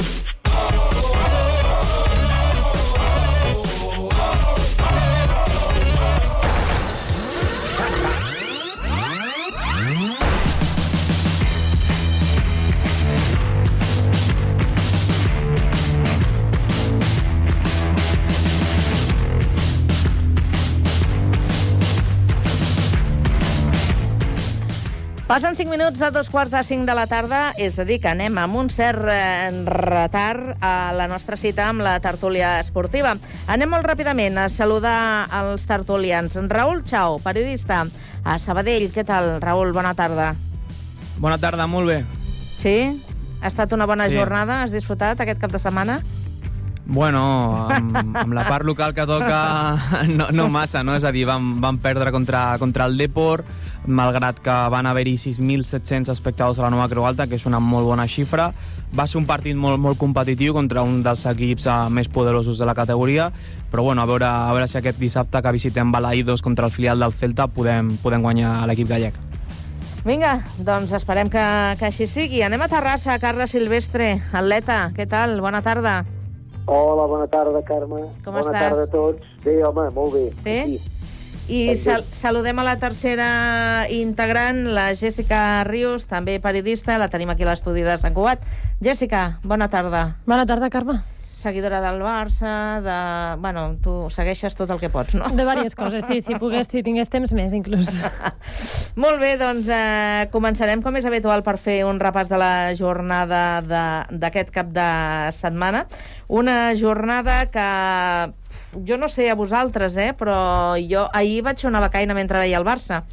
Passen 5 minuts de dos quarts de 5 de la tarda, és a dir, que anem amb un cert eh, retard a la nostra cita amb la tertúlia esportiva. Anem molt ràpidament a saludar els tertulians. Raül Chau, periodista a Sabadell. Què tal, Raül? Bona tarda. Bona tarda, molt bé. Sí? Ha estat una bona Sí. jornada? Has disfrutat aquest cap de setmana? Bueno, amb, amb la part local que toca no, no massa, no? És a dir, vam, vam perdre contra, contra el Depor, malgrat que van haver-hi 6.700 espectadors a la Nova Creu Alta, que és una molt bona xifra. Va ser un partit molt, molt competitiu contra un dels equips eh, més poderosos de la categoria, però bueno, a veure, a veure si aquest dissabte que visitem Balaïdos contra el filial del Celta podem, podem guanyar l'equip gallec. Vinga, doncs esperem que, que així sigui. Anem a Terrassa, Carles Silvestre, atleta. Què tal? Bona tarda. Hola, bona tarda, Carme. Com bona estàs? tarda a tots. Bé, home, molt bé. Sí? Aquí. I sal saludem a la tercera integrant, la Jessica Rius, també periodista, la tenim aquí a l'estudi de Sant Cugat. Jessica, bona tarda. Bona tarda, Carme. Seguidora del Barça, de... Bueno, tu segueixes tot el que pots, no? De diverses coses, sí, si pogués, si tingués temps més, inclús. Molt bé, doncs eh, començarem com és habitual per fer un repàs de la jornada de- d'aquest cap de setmana. Una jornada que jo no sé a vosaltres, eh, però jo ahir vaig fer una becaina mentre veia el Barça.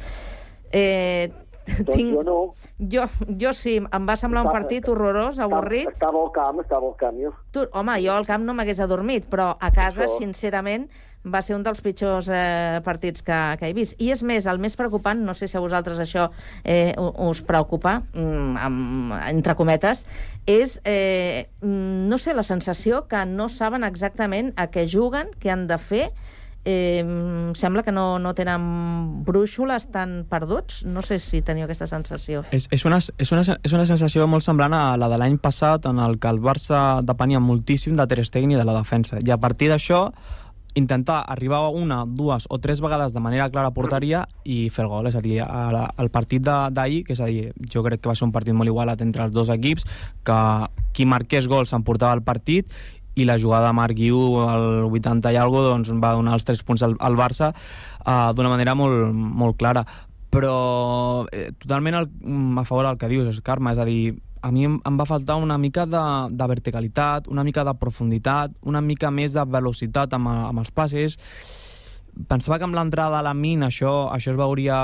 Eh, Doncs jo no. Jo, jo sí, em va semblar un partit horrorós, avorrit. Estava al camp, estava al camp, jo. Tu, home, jo al camp no m'hagués adormit, però a casa, Això. sincerament, va ser un dels pitjors eh, partits que, que he vist. I és més, el més preocupant, no sé si a vosaltres això eh, us preocupa, mm, amb, entre cometes, és, eh, mm, no sé, la sensació que no saben exactament a què juguen, què han de fer, eh, em sembla que no, no tenen brúixoles tan perduts. No sé si teniu aquesta sensació. És, és, una, és, una, és una sensació molt semblant a la de l'any passat en el que el Barça depenia moltíssim de Ter Stegen i de la defensa. I a partir d'això intentar arribar a una, dues o tres vegades de manera clara a porteria i fer el gol. És a dir, el partit d'ahir, que és a dir, jo crec que va ser un partit molt igualat entre els dos equips, que qui marqués gols s'emportava el partit i la jugada de Marc Guiu al 80 i algo doncs, va donar els tres punts al, al Barça uh, d'una manera molt, molt clara però eh, totalment el, a favor del que dius, Carme, és a dir, a mi em, em va faltar una mica de, de verticalitat, una mica de profunditat, una mica més de velocitat amb, amb els passes. Pensava que amb l'entrada a la min això, això es veuria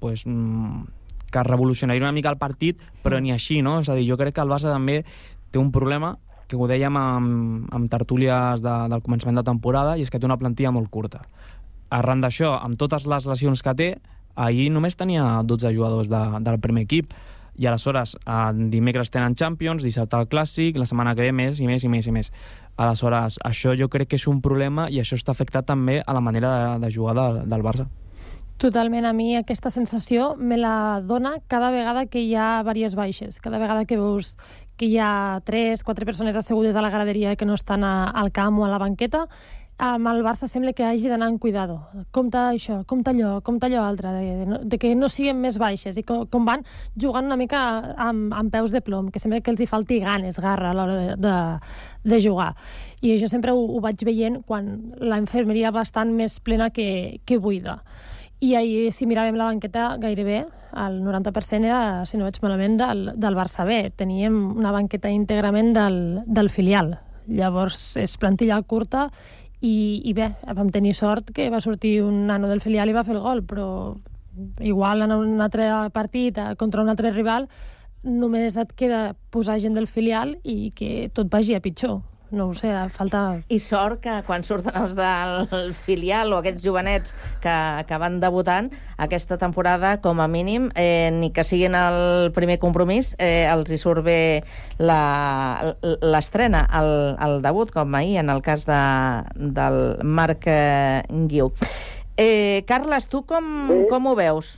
pues, mm, que revolucionaria una mica el partit, però ni així, no? És a dir, jo crec que el Barça també té un problema que ho dèiem amb, amb tertúlies de, del començament de temporada, i és que té una plantilla molt curta. arran d'això, amb totes les lesions que té, ahir només tenia 12 jugadors de, del primer equip i aleshores eh, dimecres tenen Champions, dissabte el Clàssic, la setmana que ve més i més i més i més. Aleshores, això jo crec que és un problema i això està afectat també a la manera de, de jugar del, del Barça. Totalment, a mi aquesta sensació me la dona cada vegada que hi ha diverses baixes, cada vegada que veus que hi ha tres, quatre persones assegudes a la graderia que no estan a, al camp o a la banqueta, amb el Barça sembla que hagi d'anar amb cuidado. Compte això, compte allò, compte allò altre, de, de, de que no siguin més baixes i com, com van jugant una mica amb, amb peus de plom, que sembla que els hi falti ganes, garra a l'hora de, de, de jugar. I això sempre ho, ho vaig veient quan la infermeria bastant més plena que, que buida. I ahir, si miràvem la banqueta, gairebé el 90% era, si no veig malament, del, del Barça B. Teníem una banqueta íntegrament del, del filial. Llavors, és plantilla curta i, i bé, vam tenir sort que va sortir un nano del filial i va fer el gol, però igual en un altre partit eh, contra un altre rival només et queda posar gent del filial i que tot vagi a pitjor no ho sé, falta... I sort que quan surten els del filial o aquests jovenets que, que van debutant aquesta temporada, com a mínim, eh, ni que siguin el primer compromís, eh, els hi surt bé l'estrena, el, el debut, com ahir, en el cas de, del Marc eh, Guiu. Eh, Carles, tu com, Bé. com ho veus?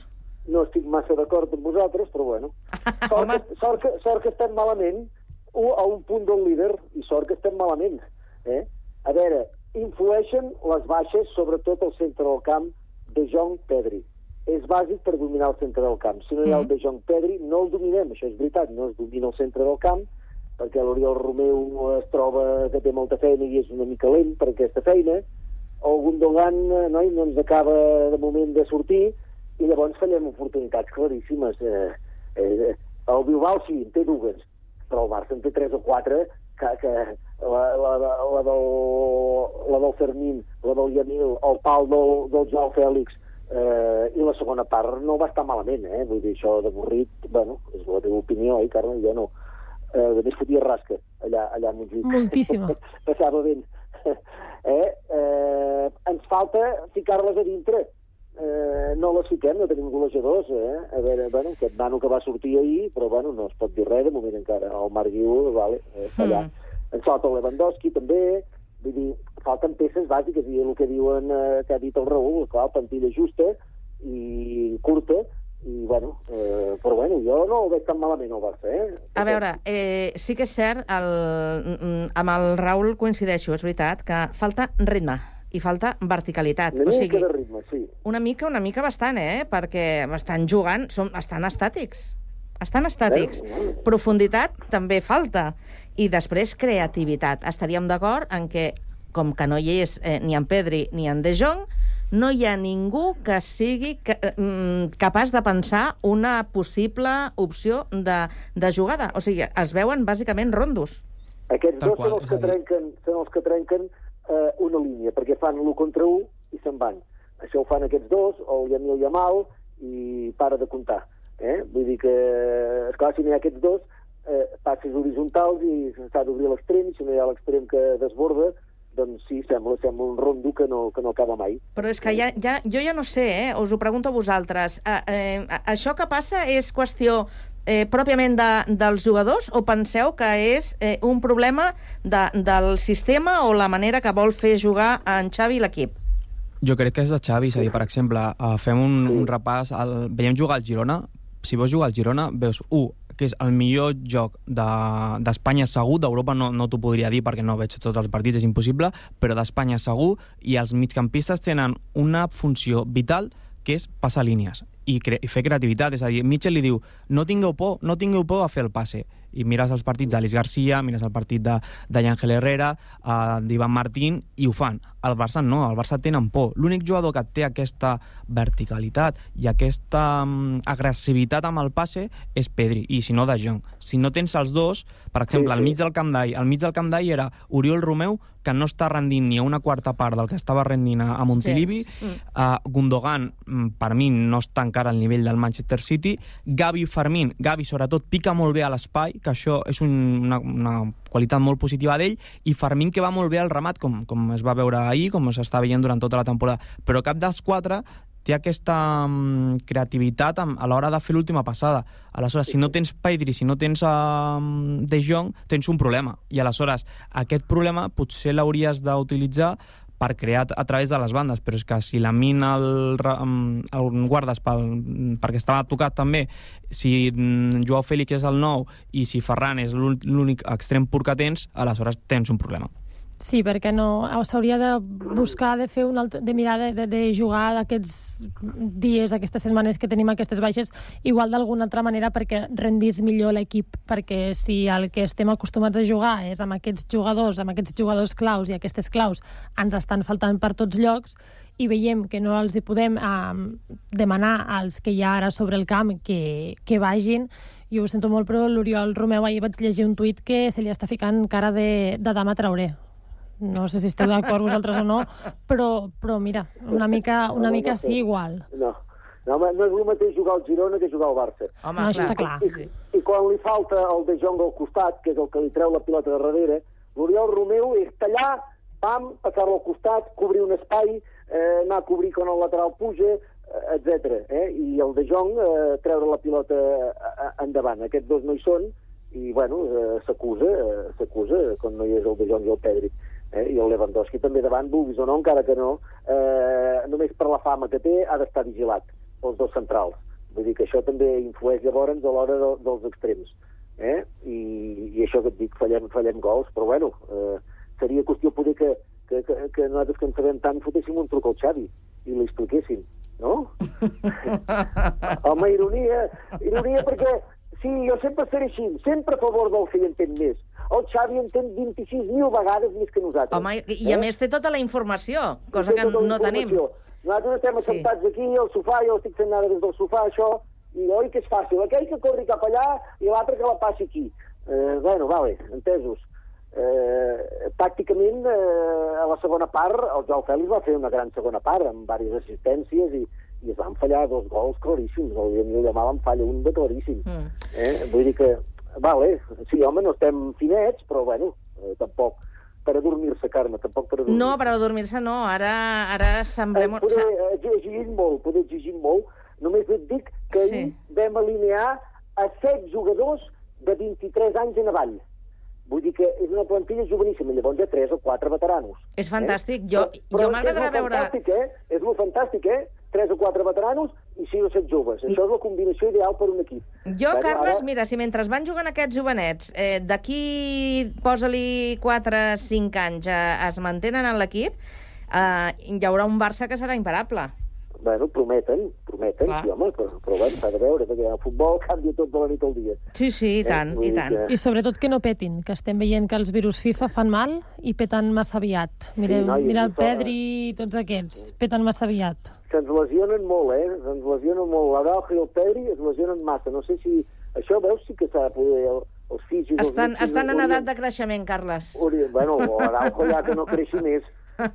No estic massa d'acord amb vosaltres, però bueno. Sort, que, sort, que, sort que estem malament u- a un punt del líder i sort que estem malament. Eh? A veure, influeixen les baixes, sobretot al centre del camp, de Jong Pedri. És bàsic per dominar el centre del camp. Si no hi ha el de Jong Pedri, no el dominem, això és veritat, no es domina el centre del camp, perquè l'Oriol Romeu es troba que té molta feina i és una mica lent per aquesta feina, el Gundogan eh, noi, no ens acaba de moment de sortir, i llavors fallem oportunitats claríssimes. Eh, eh, el Bilbao sí, en té dues, però el Barça en té tres o quatre que, que la, la, la, del, la del Fermín, la del Yamil, el pal del, del Joao Fèlix, eh, i la segona part no va estar malament, eh? Vull dir, això d'avorrit, bueno, és la teva opinió, eh, Carme? Jo no. Eh, de més fotia rasca, allà, allà a Montjuïc. Moltíssima. Passava ben. eh? Eh, ens falta ficar-les a dintre. Eh, no les fiquem, no tenim golejadors, eh? A veure, bueno, aquest nano que va sortir ahir, però bueno, no es pot dir res de moment encara. El Marc Guiu, vale, eh, està allà. Ens falta el Lewandowski també, vull dir, falten peces bàsiques, i el que diuen, eh, que ha dit el Raül, clar, plantilla justa i curta, i bueno, eh, però bueno, jo no ho veig tan malament el Barça, eh? A veure, eh, sí que és cert, el, mm, amb el Raül coincideixo, és veritat, que falta ritme i falta verticalitat. Una o mica sigui, de ritme, sí. una mica, una mica bastant, eh? Perquè estan jugant, som, estan estàtics. Estan estàtics. Profunditat també falta. I després creativitat. Estaríem d'acord en que, com que no hi és eh, ni en Pedri ni en De Jong, no hi ha ningú que sigui ca mm, capaç de pensar una possible opció de, de jugada. O sigui, es veuen bàsicament rondos. Aquests Tal dos qual, són els que trenquen, són els que trenquen eh, una línia, perquè fan l'1 contra 1 i se'n van. Això ho fan aquests dos, el Yamil Yamal, i para de comptar. Eh? Vull dir que, esclar, si no hi ha aquests dos, eh, passes horitzontals i s'ha d'obrir l'extrem, i si no hi ha l'extrem que desborda, doncs sí, sembla, sembla un rondo que no, que no acaba mai. Però és que ja, ja, jo ja no sé, eh? us ho pregunto a vosaltres. Eh, eh, això que passa és qüestió eh, pròpiament de, dels jugadors o penseu que és eh, un problema de, del sistema o la manera que vol fer jugar en Xavi l'equip? Jo crec que és de Xavi, és a dir, per exemple, uh, fem un, un repàs, el, veiem jugar al Girona, si veus jugar al Girona, veus, un, que és el millor joc de- d'Espanya de, segur, d'Europa no, no t'ho podria dir perquè no veig tots els partits, és impossible, però d'Espanya segur, i els migcampistes tenen una funció vital que és passar línies i, cre i fer creativitat, és a dir, Mitchell li diu no tingueu por, no tingueu por a fer el passe i mires els partits d'Alice Garcia, mires el partit de, de Ángel Herrera, uh, d'Ivan Martín, i ho fan. El Barça no, el Barça tenen por. L'únic jugador que té aquesta verticalitat i aquesta um, agressivitat amb el passe és Pedri, i si no de Jong. Si no tens els dos, per exemple, al mig del Camp d'All, al mig del Camp d'All era Oriol Romeu, que no està rendint ni a una quarta part del que estava rendint a, a Montilivi, Sí. Mm. Uh, Gundogan, mm, per mi, no està encara al nivell del Manchester City. Gavi Fermín, Gavi sobretot pica molt bé a l'espai, que això és un, una, una qualitat molt positiva d'ell, i Fermín, que va molt bé al ramat, com, com es va veure ahir, com s'està veient durant tota la temporada. Però cap dels quatre té aquesta um, creativitat a, a l'hora de fer l'última passada. Aleshores, si no tens Pedri, si no tens um, De Jong, tens un problema. I aleshores, aquest problema potser l'hauries d'utilitzar per crear a través de les bandes, però és que si la mina el, el guardes pel, perquè estava tocat també, si mm, Joao Fèlix és el nou i si Ferran és l'únic extrem pur que tens, aleshores tens un problema. Sí, perquè no s'hauria de buscar de fer un alt, de mirar de, de, de jugar aquests dies, aquestes setmanes que tenim aquestes baixes, igual d'alguna altra manera perquè rendís millor l'equip, perquè si el que estem acostumats a jugar és amb aquests jugadors, amb aquests jugadors claus i aquestes claus ens estan faltant per tots llocs i veiem que no els hi podem eh, demanar als que hi ha ara sobre el camp que, que vagin, jo ho sento molt, però l'Oriol Romeu ahir vaig llegir un tuit que se li està ficant cara de, de dama trauré no sé si esteu d'acord vosaltres o no, però, però mira, una mica, una mica sí igual. No, no, home, no és el mateix jugar al Girona que jugar al Barça. Home, no, això està clar. I, I quan li falta el de Jong al costat, que és el que li treu la pilota de darrere, l'Oriol Romeu és tallar, pam, passar-lo al costat, cobrir un espai, eh, anar a cobrir quan el lateral puja, etc. Eh? I el de Jong eh, treure la pilota eh, endavant. Aquests dos no hi són, i bueno, eh, s'acusa, eh, s'acusa quan no hi és el de Jong i el Pedri eh? i el Lewandowski també davant, vulguis o no, encara que no, eh, només per la fama que té ha d'estar vigilat pels dos centrals. Vull dir que això també influeix llavors a l'hora de, dels extrems. Eh? I, I això que et dic, fallem, fallem gols, però bueno, eh, seria qüestió poder que, que, que, que nosaltres que en sabem tant fotéssim un truc al Xavi i li expliquéssim, no? Home, ironia, ironia perquè sí, jo sempre seré així, sempre a favor del que hi entén més el Xavi entén 26.000 vegades més que nosaltres. Home, i, i a eh? més té tota la informació, cosa que tota no tenim. Nosaltres estem assentats sí. aquí al sofà, jo estic fent nada des del sofà, això, i oi que és fàcil. Aquell que corri cap allà i l'altre que la passi aquí. Eh, bueno, vale, entesos. Eh, tàcticament, eh, a la segona part, el Joao Fèlix va fer una gran segona part, amb diverses assistències i, i es van fallar dos gols claríssims. El Emilio Llamal en falla un de claríssim. Mm. Eh? Vull dir que Vale, sí, home, no estem finets, però bueno, eh, tampoc per adormir-se, Carme, tampoc per adormir-se. No, per adormir-se no, ara, ara semblem... Eh, poder, exigint molt, poder exigint molt. Només et dic que sí. ahir vam alinear a set jugadors de 23 anys en avall. Vull dir que és una plantilla joveníssima, llavors hi ha 3 o 4 veteranos. És fantàstic. Eh? Jo, però, jo m'agradarà veure... Fantàstic, eh? És molt fantàstic, eh? 3 o 4 veteranos i 6 o 7 joves. Això és la combinació ideal per un equip. Jo, bueno, Carles, ara... mira, si mentre van jugant aquests jovenets, eh, d'aquí posa-li 4 o 5 anys eh, es mantenen en l'equip, eh, hi haurà un Barça que serà imparable. Bueno, prometen, prometen, Clar. sí, home, però, però bueno, s'ha de veure, perquè el futbol canvia tot de la nit al dia. Sí, sí, i tant, eh? i tant. Que... I sobretot que no petin, que estem veient que els virus FIFA fan mal i peten massa aviat. Mireu, sí, no, mira el Pedri i tots aquests, peten massa aviat. Se'ns lesionen molt, eh? Se'ns lesionen molt. L'Araujo i el Pedri es lesionen massa. No sé si... Això veus sí que s'ha de poder... El, els físics... Estan, els estan en edat de creixement, Carles. Bueno, l'Araujo ja que no creixi més.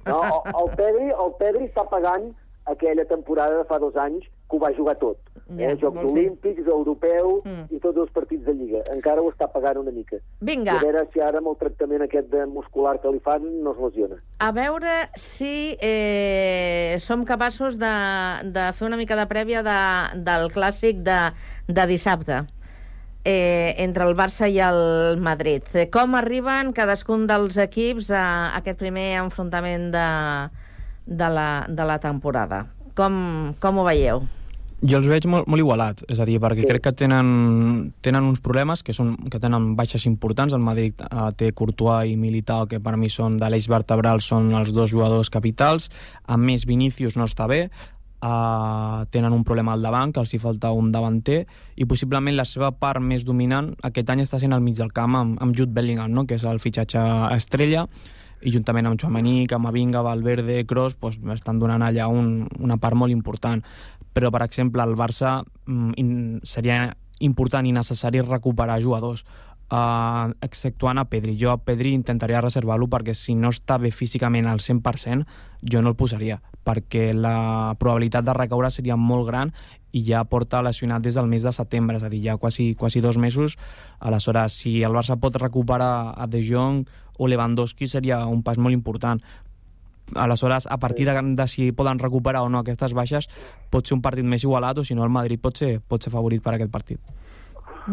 No, el, el, Pedri, el Pedri està pagant aquella temporada de fa dos anys que ho va jugar tot. Ja, eh? Jocs olímpics, europeu mm. i tots els partits de Lliga. Encara ho està pagant una mica. Vinga. I a veure si ara amb el tractament aquest de muscular que li fan no es lesiona. A veure si eh, som capaços de, de fer una mica de prèvia de, del clàssic de, de dissabte eh, entre el Barça i el Madrid. Com arriben cadascun dels equips a aquest primer enfrontament de, de la, de la temporada. Com, com ho veieu? Jo els veig molt, molt igualats, és a dir, perquè sí. crec que tenen, tenen uns problemes que, són, que tenen baixes importants. El Madrid eh, té Courtois i Militao, que per mi són de l'eix vertebral, són els dos jugadors capitals. A més, Vinícius no està bé, eh, tenen un problema al davant, que els hi falta un davanter, i possiblement la seva part més dominant aquest any està sent al mig del camp amb, amb Jude Bellingham, no? que és el fitxatge estrella, i juntament amb Chouameni, Camavinga, Valverde, Kroos, doncs, estan donant allà un, una part molt important. Però, per exemple, el Barça mm, in, seria important i necessari recuperar jugadors. uh, exceptuant a Pedri. Jo a Pedri intentaria reservar-lo perquè si no està bé físicament al 100%, jo no el posaria, perquè la probabilitat de recaure seria molt gran i ja porta lesionat des del mes de setembre, és a dir, ja quasi, quasi dos mesos. Aleshores, si el Barça pot recuperar a De Jong o Lewandowski seria un pas molt important. Aleshores, a partir de, de si poden recuperar o no aquestes baixes, pot ser un partit més igualat o si no el Madrid pot ser, pot ser favorit per aquest partit.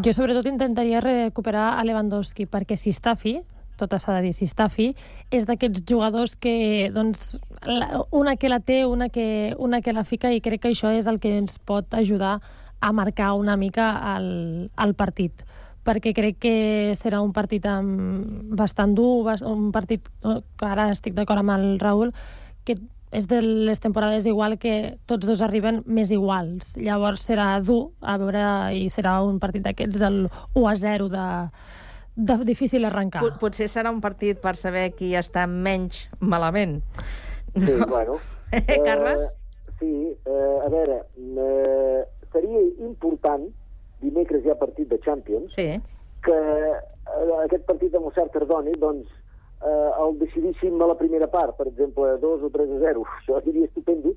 Jo sobretot intentaria recuperar a Lewandowski, perquè si està fi, tot s'ha de dir, si està fi, és d'aquests jugadors que, doncs, la, una que la té, una que, una que la fica, i crec que això és el que ens pot ajudar a marcar una mica el, el partit perquè crec que serà un partit amb bastant dur, un partit que ara estic d'acord amb el Raül, que és de les temporades igual que tots dos arriben més iguals. Llavors serà dur, a veure, i serà un partit d'aquests del 1 a 0 de, de difícil arrencar. Pot, potser serà un partit per saber qui està menys malament. Sí, bueno. Eh, Carles? Eh, sí, eh, a veure, eh, seria important, dimecres hi ha partit de Champions, sí. que eh, aquest partit el cert Cardoni, doncs, eh, el decidíssim a la primera part, per exemple, 2 o 3 a 0. Això seria estupendo,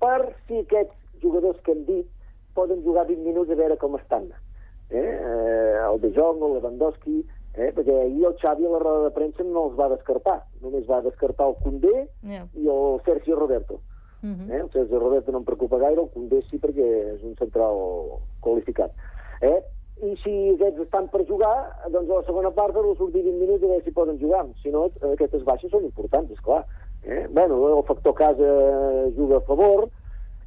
per si aquests jugadors que hem dit poden jugar 20 minuts a veure com estan. Eh? eh el De Jong, el Lewandowski, eh? perquè ahir el Xavi a la roda de premsa no els va descartar, només va descartar el Condé Yeah. i el Sergio Roberto. Uh -huh. Eh? El Sergio Roberto no em preocupa gaire, el Condé sí perquè és un central qualificat. Eh? I si aquests estan per jugar, doncs a la segona part no sortir 20 minuts a veure si poden jugar. Si no, eh, aquestes baixes són importants, és clar. Eh? Bueno, el factor casa juga a favor,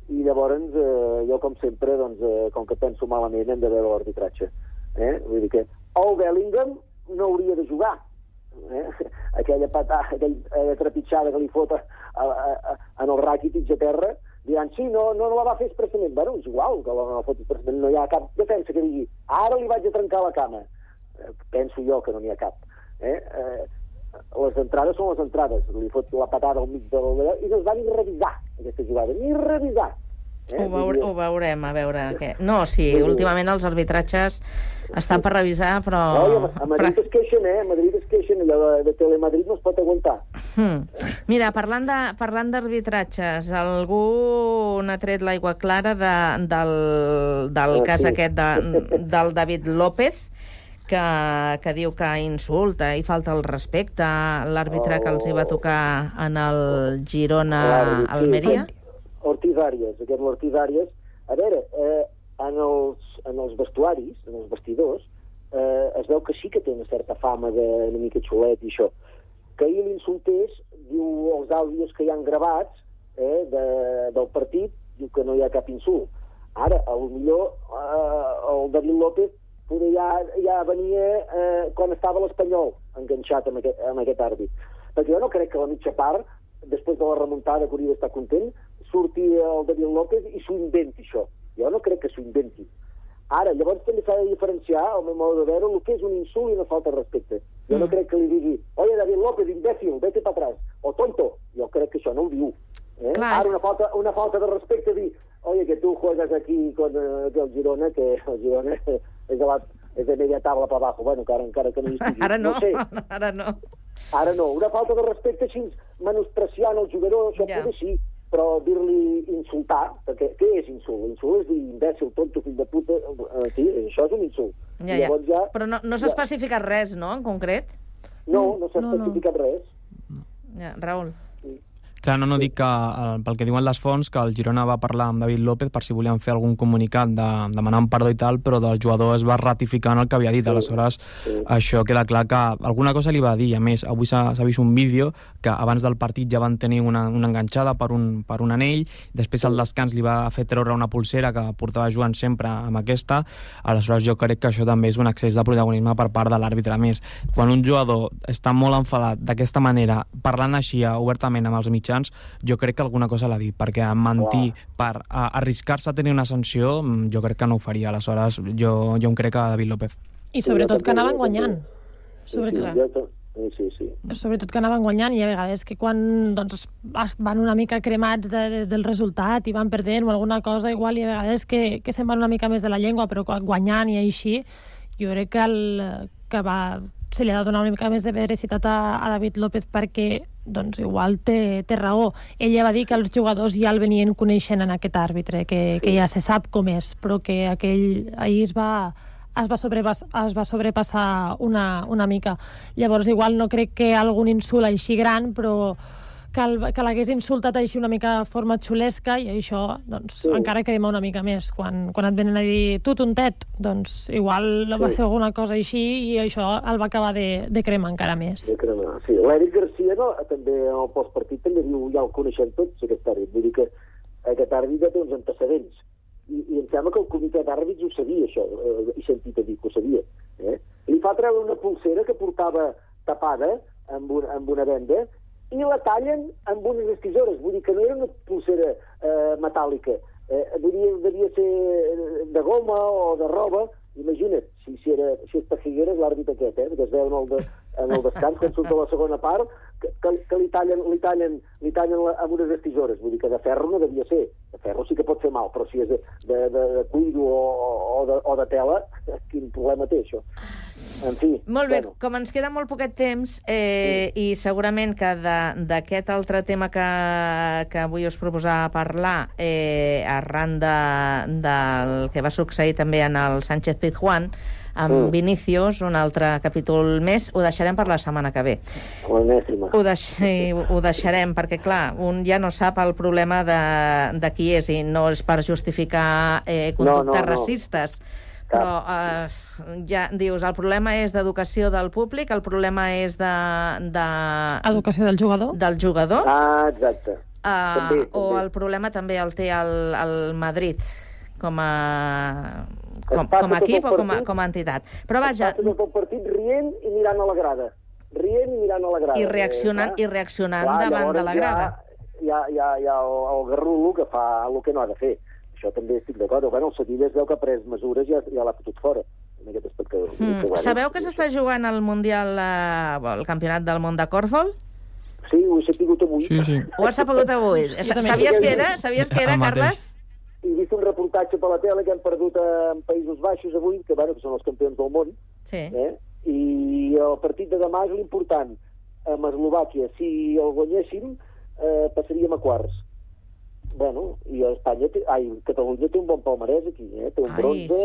i llavors eh, jo, com sempre, doncs, eh, com que penso malament, hem de veure l'arbitratge. Eh? Vull dir que el Bellingham no hauria de jugar. Eh? Aquella patada, aquella trepitjada que li fot a, a, a, en el Rakitic a terra, diran, sí, no, no, no la va fer expressament. Bueno, és igual que la, no la fot expressament. No hi ha cap defensa que digui, ara li vaig a trencar la cama. Eh, penso jo que no n'hi ha cap. Eh? Eh, les entrades són les entrades. Li fot la patada al mig de la... I no es va ni revisar, aquesta jugada. Ni revisar. Ho, veure, ho veurem, a veure què... No, sí, últimament els arbitratges estan per revisar, però... No, a, Madrid es queixen, eh? A Madrid es queixen, allò de, de Telemadrid no es pot aguantar. Hmm. Mira, parlant de parlant d'arbitratges, algú n'ha tret l'aigua clara de, del, del Ah, cas sí. aquest de, del David López, que, que diu que insulta i falta el respecte l'àrbitre que els hi va tocar en el Girona-Almeria. Ortiz Arias, aquest l'Ortiz Arias. A veure, eh, en, els, en els vestuaris, en els vestidors, eh, es veu que sí que té una certa fama d'una mica xulet i això. Que ahir l'insultés, diu els àudios que hi han gravats eh, de, del partit, diu que no hi ha cap insult. Ara, a lo millor eh, el David López poder ja, ja venia eh, quan estava l'Espanyol enganxat amb aquest, amb aquest àrbit. Perquè jo no crec que la mitja part, després de la remuntada que hauria d'estar content, surti el David López i s'ho inventi, això. Jo no crec que s'ho inventi. Ara, llavors també s'ha de diferenciar, al meu modo de veure, el que és un insult i una falta de respecte. Jo no Mm. crec que li digui, oye, David López, imbècil, vete para atrás, o tonto. Jo crec que això no ho diu. Eh? Clar, Ara, una falta, una falta de respecte, dir, oye, que tu juegas aquí con eh, que el Girona, que el Girona és de, la, és de media tabla per abajo. Bueno, encara, encara que no hi estigui. Ara no, no sé. ara no. Ara no, una falta de respecte així menospreciant el jugador, això ja. potser sí, però dir-li insultar, perquè què és insult? Insult és dir imbècil, tonto, fill de puta, eh, sí, això és un insult. Ja, ja. ja... Però no, no s'ha especificat res, no?, en concret? No, no s'ha No, no. especificat res. Ja, Raül. Clar, no, no dic que, eh, pel que diuen les fonts, que el Girona va parlar amb David López per si volien fer algun comunicat de, demanant perdó i tal, però del jugador es va ratificar en el que havia dit. Aleshores, això queda clar que alguna cosa li va dir. A més, avui s'ha vist un vídeo que abans del partit ja van tenir una, una enganxada per un, per un anell, després al descans li va fer treure una pulsera que portava jugant sempre amb aquesta. Aleshores, jo crec que això també és un excés de protagonisme per part de l'àrbitre. A més, quan un jugador està molt enfadat d'aquesta manera, parlant així obertament amb els mitjans, jo crec que alguna cosa l'ha dit, perquè mentir per a, arriscar-se a tenir una sanció, mm, jo crec que no ho faria. Aleshores, jo, jo em crec a David López. I sobretot que anaven guanyant. Sobretot, sí, sí, sí. sobretot que anaven guanyant i a vegades que quan doncs, es van una mica cremats de, de, del resultat i van perdent o alguna cosa igual i a vegades que, que se'n van una mica més de la llengua però quan guanyant i així jo crec que, el, que va, se li ha de donar una mica més de veracitat a, a David López perquè doncs igual té, té raó. Ella va dir que els jugadors ja el venien coneixent en aquest àrbitre, que, que ja se sap com és, però que aquell ahir es va, es va, sobrepas, es va sobrepassar una, una mica. Llavors, igual no crec que algun insult així gran, però que, el, que l'hagués insultat així una mica de forma xulesca i això doncs, sí. encara crema una mica més. Quan, quan et venen a dir tu tontet, doncs igual sí. va ser alguna cosa així i això el va acabar de, de cremar encara més. De cremar, sí. L'Eric Garcia no, també en el postpartit també diu, ja el coneixem tots, aquest àrbit. Vull dir que aquest àrbitre té uns antecedents. I, i em sembla que el comitè d'àrbits ho sabia, això, eh, he sentit a dir que ho sabia. Eh? Li fa treure una pulsera que portava tapada amb, un, amb una venda i la tallen amb unes tisores. Vull dir que no era una pulsera eh, metàl·lica. Eh, dir, devia ser de goma o de roba. Imagina't, si, si, era, si és per Figueres, l'àrbit aquest, eh, que es veu en el, de, en el descans, quan surt a la segona part, que, que, que li tallen, li tallen, li tallen la, amb unes tisores. Vull dir que de ferro no devia ser. De ferro sí que pot fer mal, però si és de, de, de, de cuiro o, o, de, o de tela, quin problema té això? En fi, Molt bé, bueno. com ens queda molt poquet temps eh, i segurament que d'aquest altre tema que, que avui us proposava parlar eh, arran de, del que va succeir també en el Sánchez Pizjuán amb Mm. Vinicius, un altre capítol més, ho deixarem per la setmana que ve. L'enèsima. Ho, deix sí, ho deixarem, perquè, clar, un ja no sap el problema de, de qui és, i no és per justificar eh, No, conductes no, no. racistes, però eh, ja dius, el problema és d'educació del públic, el problema és de... de... Educació del jugador? Del jugador. Ah, exacte. Uh, També, o també. el problema també el té el, el Madrid com a, com, com a equip o com a, com a entitat. Però vaja, Passa tot el partit rient i mirant a la grada. Rient i mirant a la grada. i reaccionant, Eh, i reaccionant clar, davant de la grada. Ja, ja, ja el, el garrulo que fa el que no ha de fer. Això també estic d'acord. Bueno, el Sevilla es veu que ha pres mesures i ja, ja l'ha fotut fora. En aquest dir Mm. que, bueno, Sabeu que s'està jugant el Mundial, eh, el Campionat del Món de Corfball? Sí, ho he sabut avui. Sí, sí. Ho has sabut avui. També. Sabies que era? Sabies que era, El mateix. Carles? He vist un reportatge per la tele que han perdut en Països Baixos avui, que, bueno, que són els campions del món, Sí. eh? i el partit de demà és l'important amb Eslovàquia. Si el guanyéssim, eh, passaríem a quarts. Bueno, i a Espanya, té, ai, Catalunya té un bon palmarès aquí, eh? té un Ai, bronze,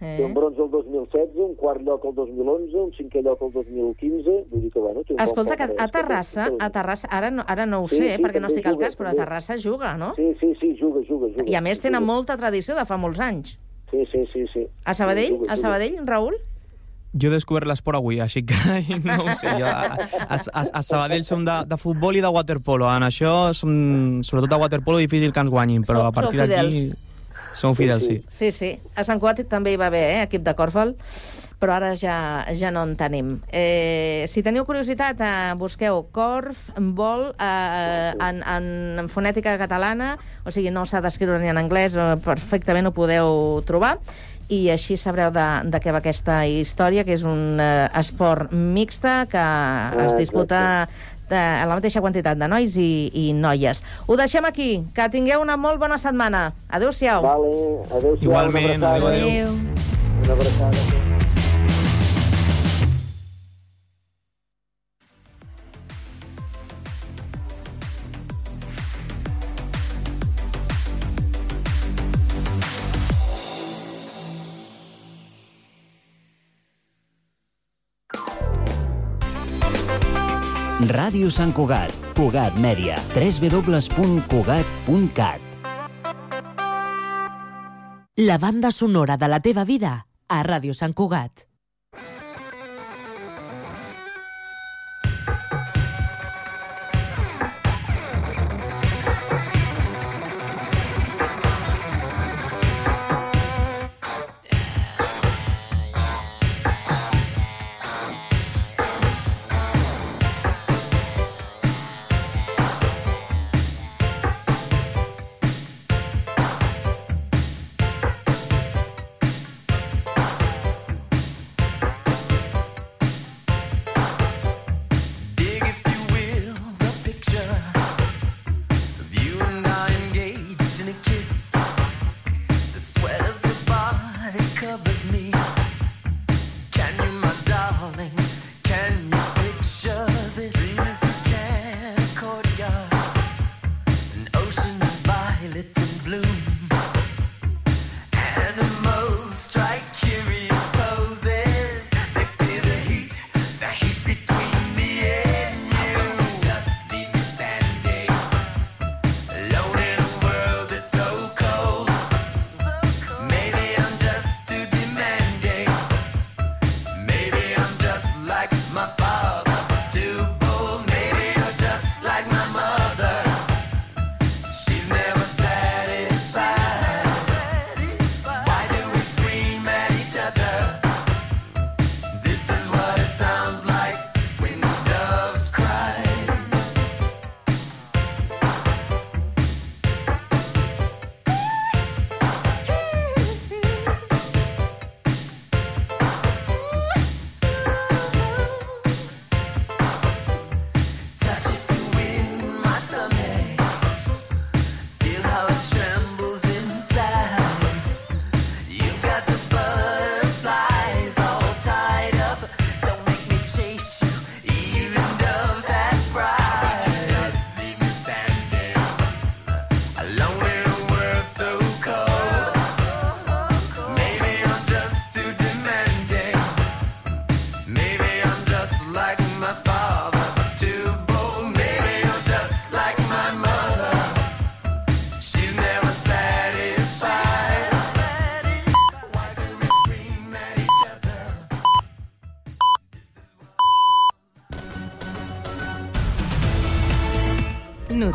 eh. té un bronze el 2016, un quart lloc el 2011, un cinquè lloc el 2015, vull dir que, bueno, té un Escolta, bon que palmarès. a Terrassa, a Terrassa, ara no, ara no ho Sí, sé, sí, perquè no estic al juga, cas, però a. Terrassa juga, no? Sí, sí, sí, juga, juga, juga. I a més tenen molta tradició de fa molts anys. Sí, sí, sí, sí. A Sabadell? Juga, A juga. Sabadell, Raül? Jo he descobert l'esport avui, així que no ho sé. Jo, a, a, a, Sabadell som de, de futbol i de waterpolo. En això, som, sobretot de waterpolo, difícil que ens guanyin, però a partir d'aquí som fidels, sí. Sí, sí. A Sant Cugat també hi va haver, eh, equip de Corfball, però ara ja, ja no en tenim. Eh, si teniu curiositat, eh, busqueu Corf, vol, eh, en, en fonètica catalana, o sigui, no s'ha d'escriure ni en anglès, eh, perfectament ho podeu trobar, i així sabreu de, de què va aquesta història, que és un eh, esport mixta que es disputa de, a la mateixa quantitat de nois i, i noies. Ho deixem aquí. Que tingueu una molt bona setmana. Adéu-siau. Vale, adéu-siau. Igualment, una abraçada. adéu, adéu. Una abraçada. Ràdio Sant Cugat, Cugat Mèdia, www.cugat.cat. La banda sonora de la teva vida a Ràdio Sant Cugat.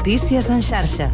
Notícies en xarxa.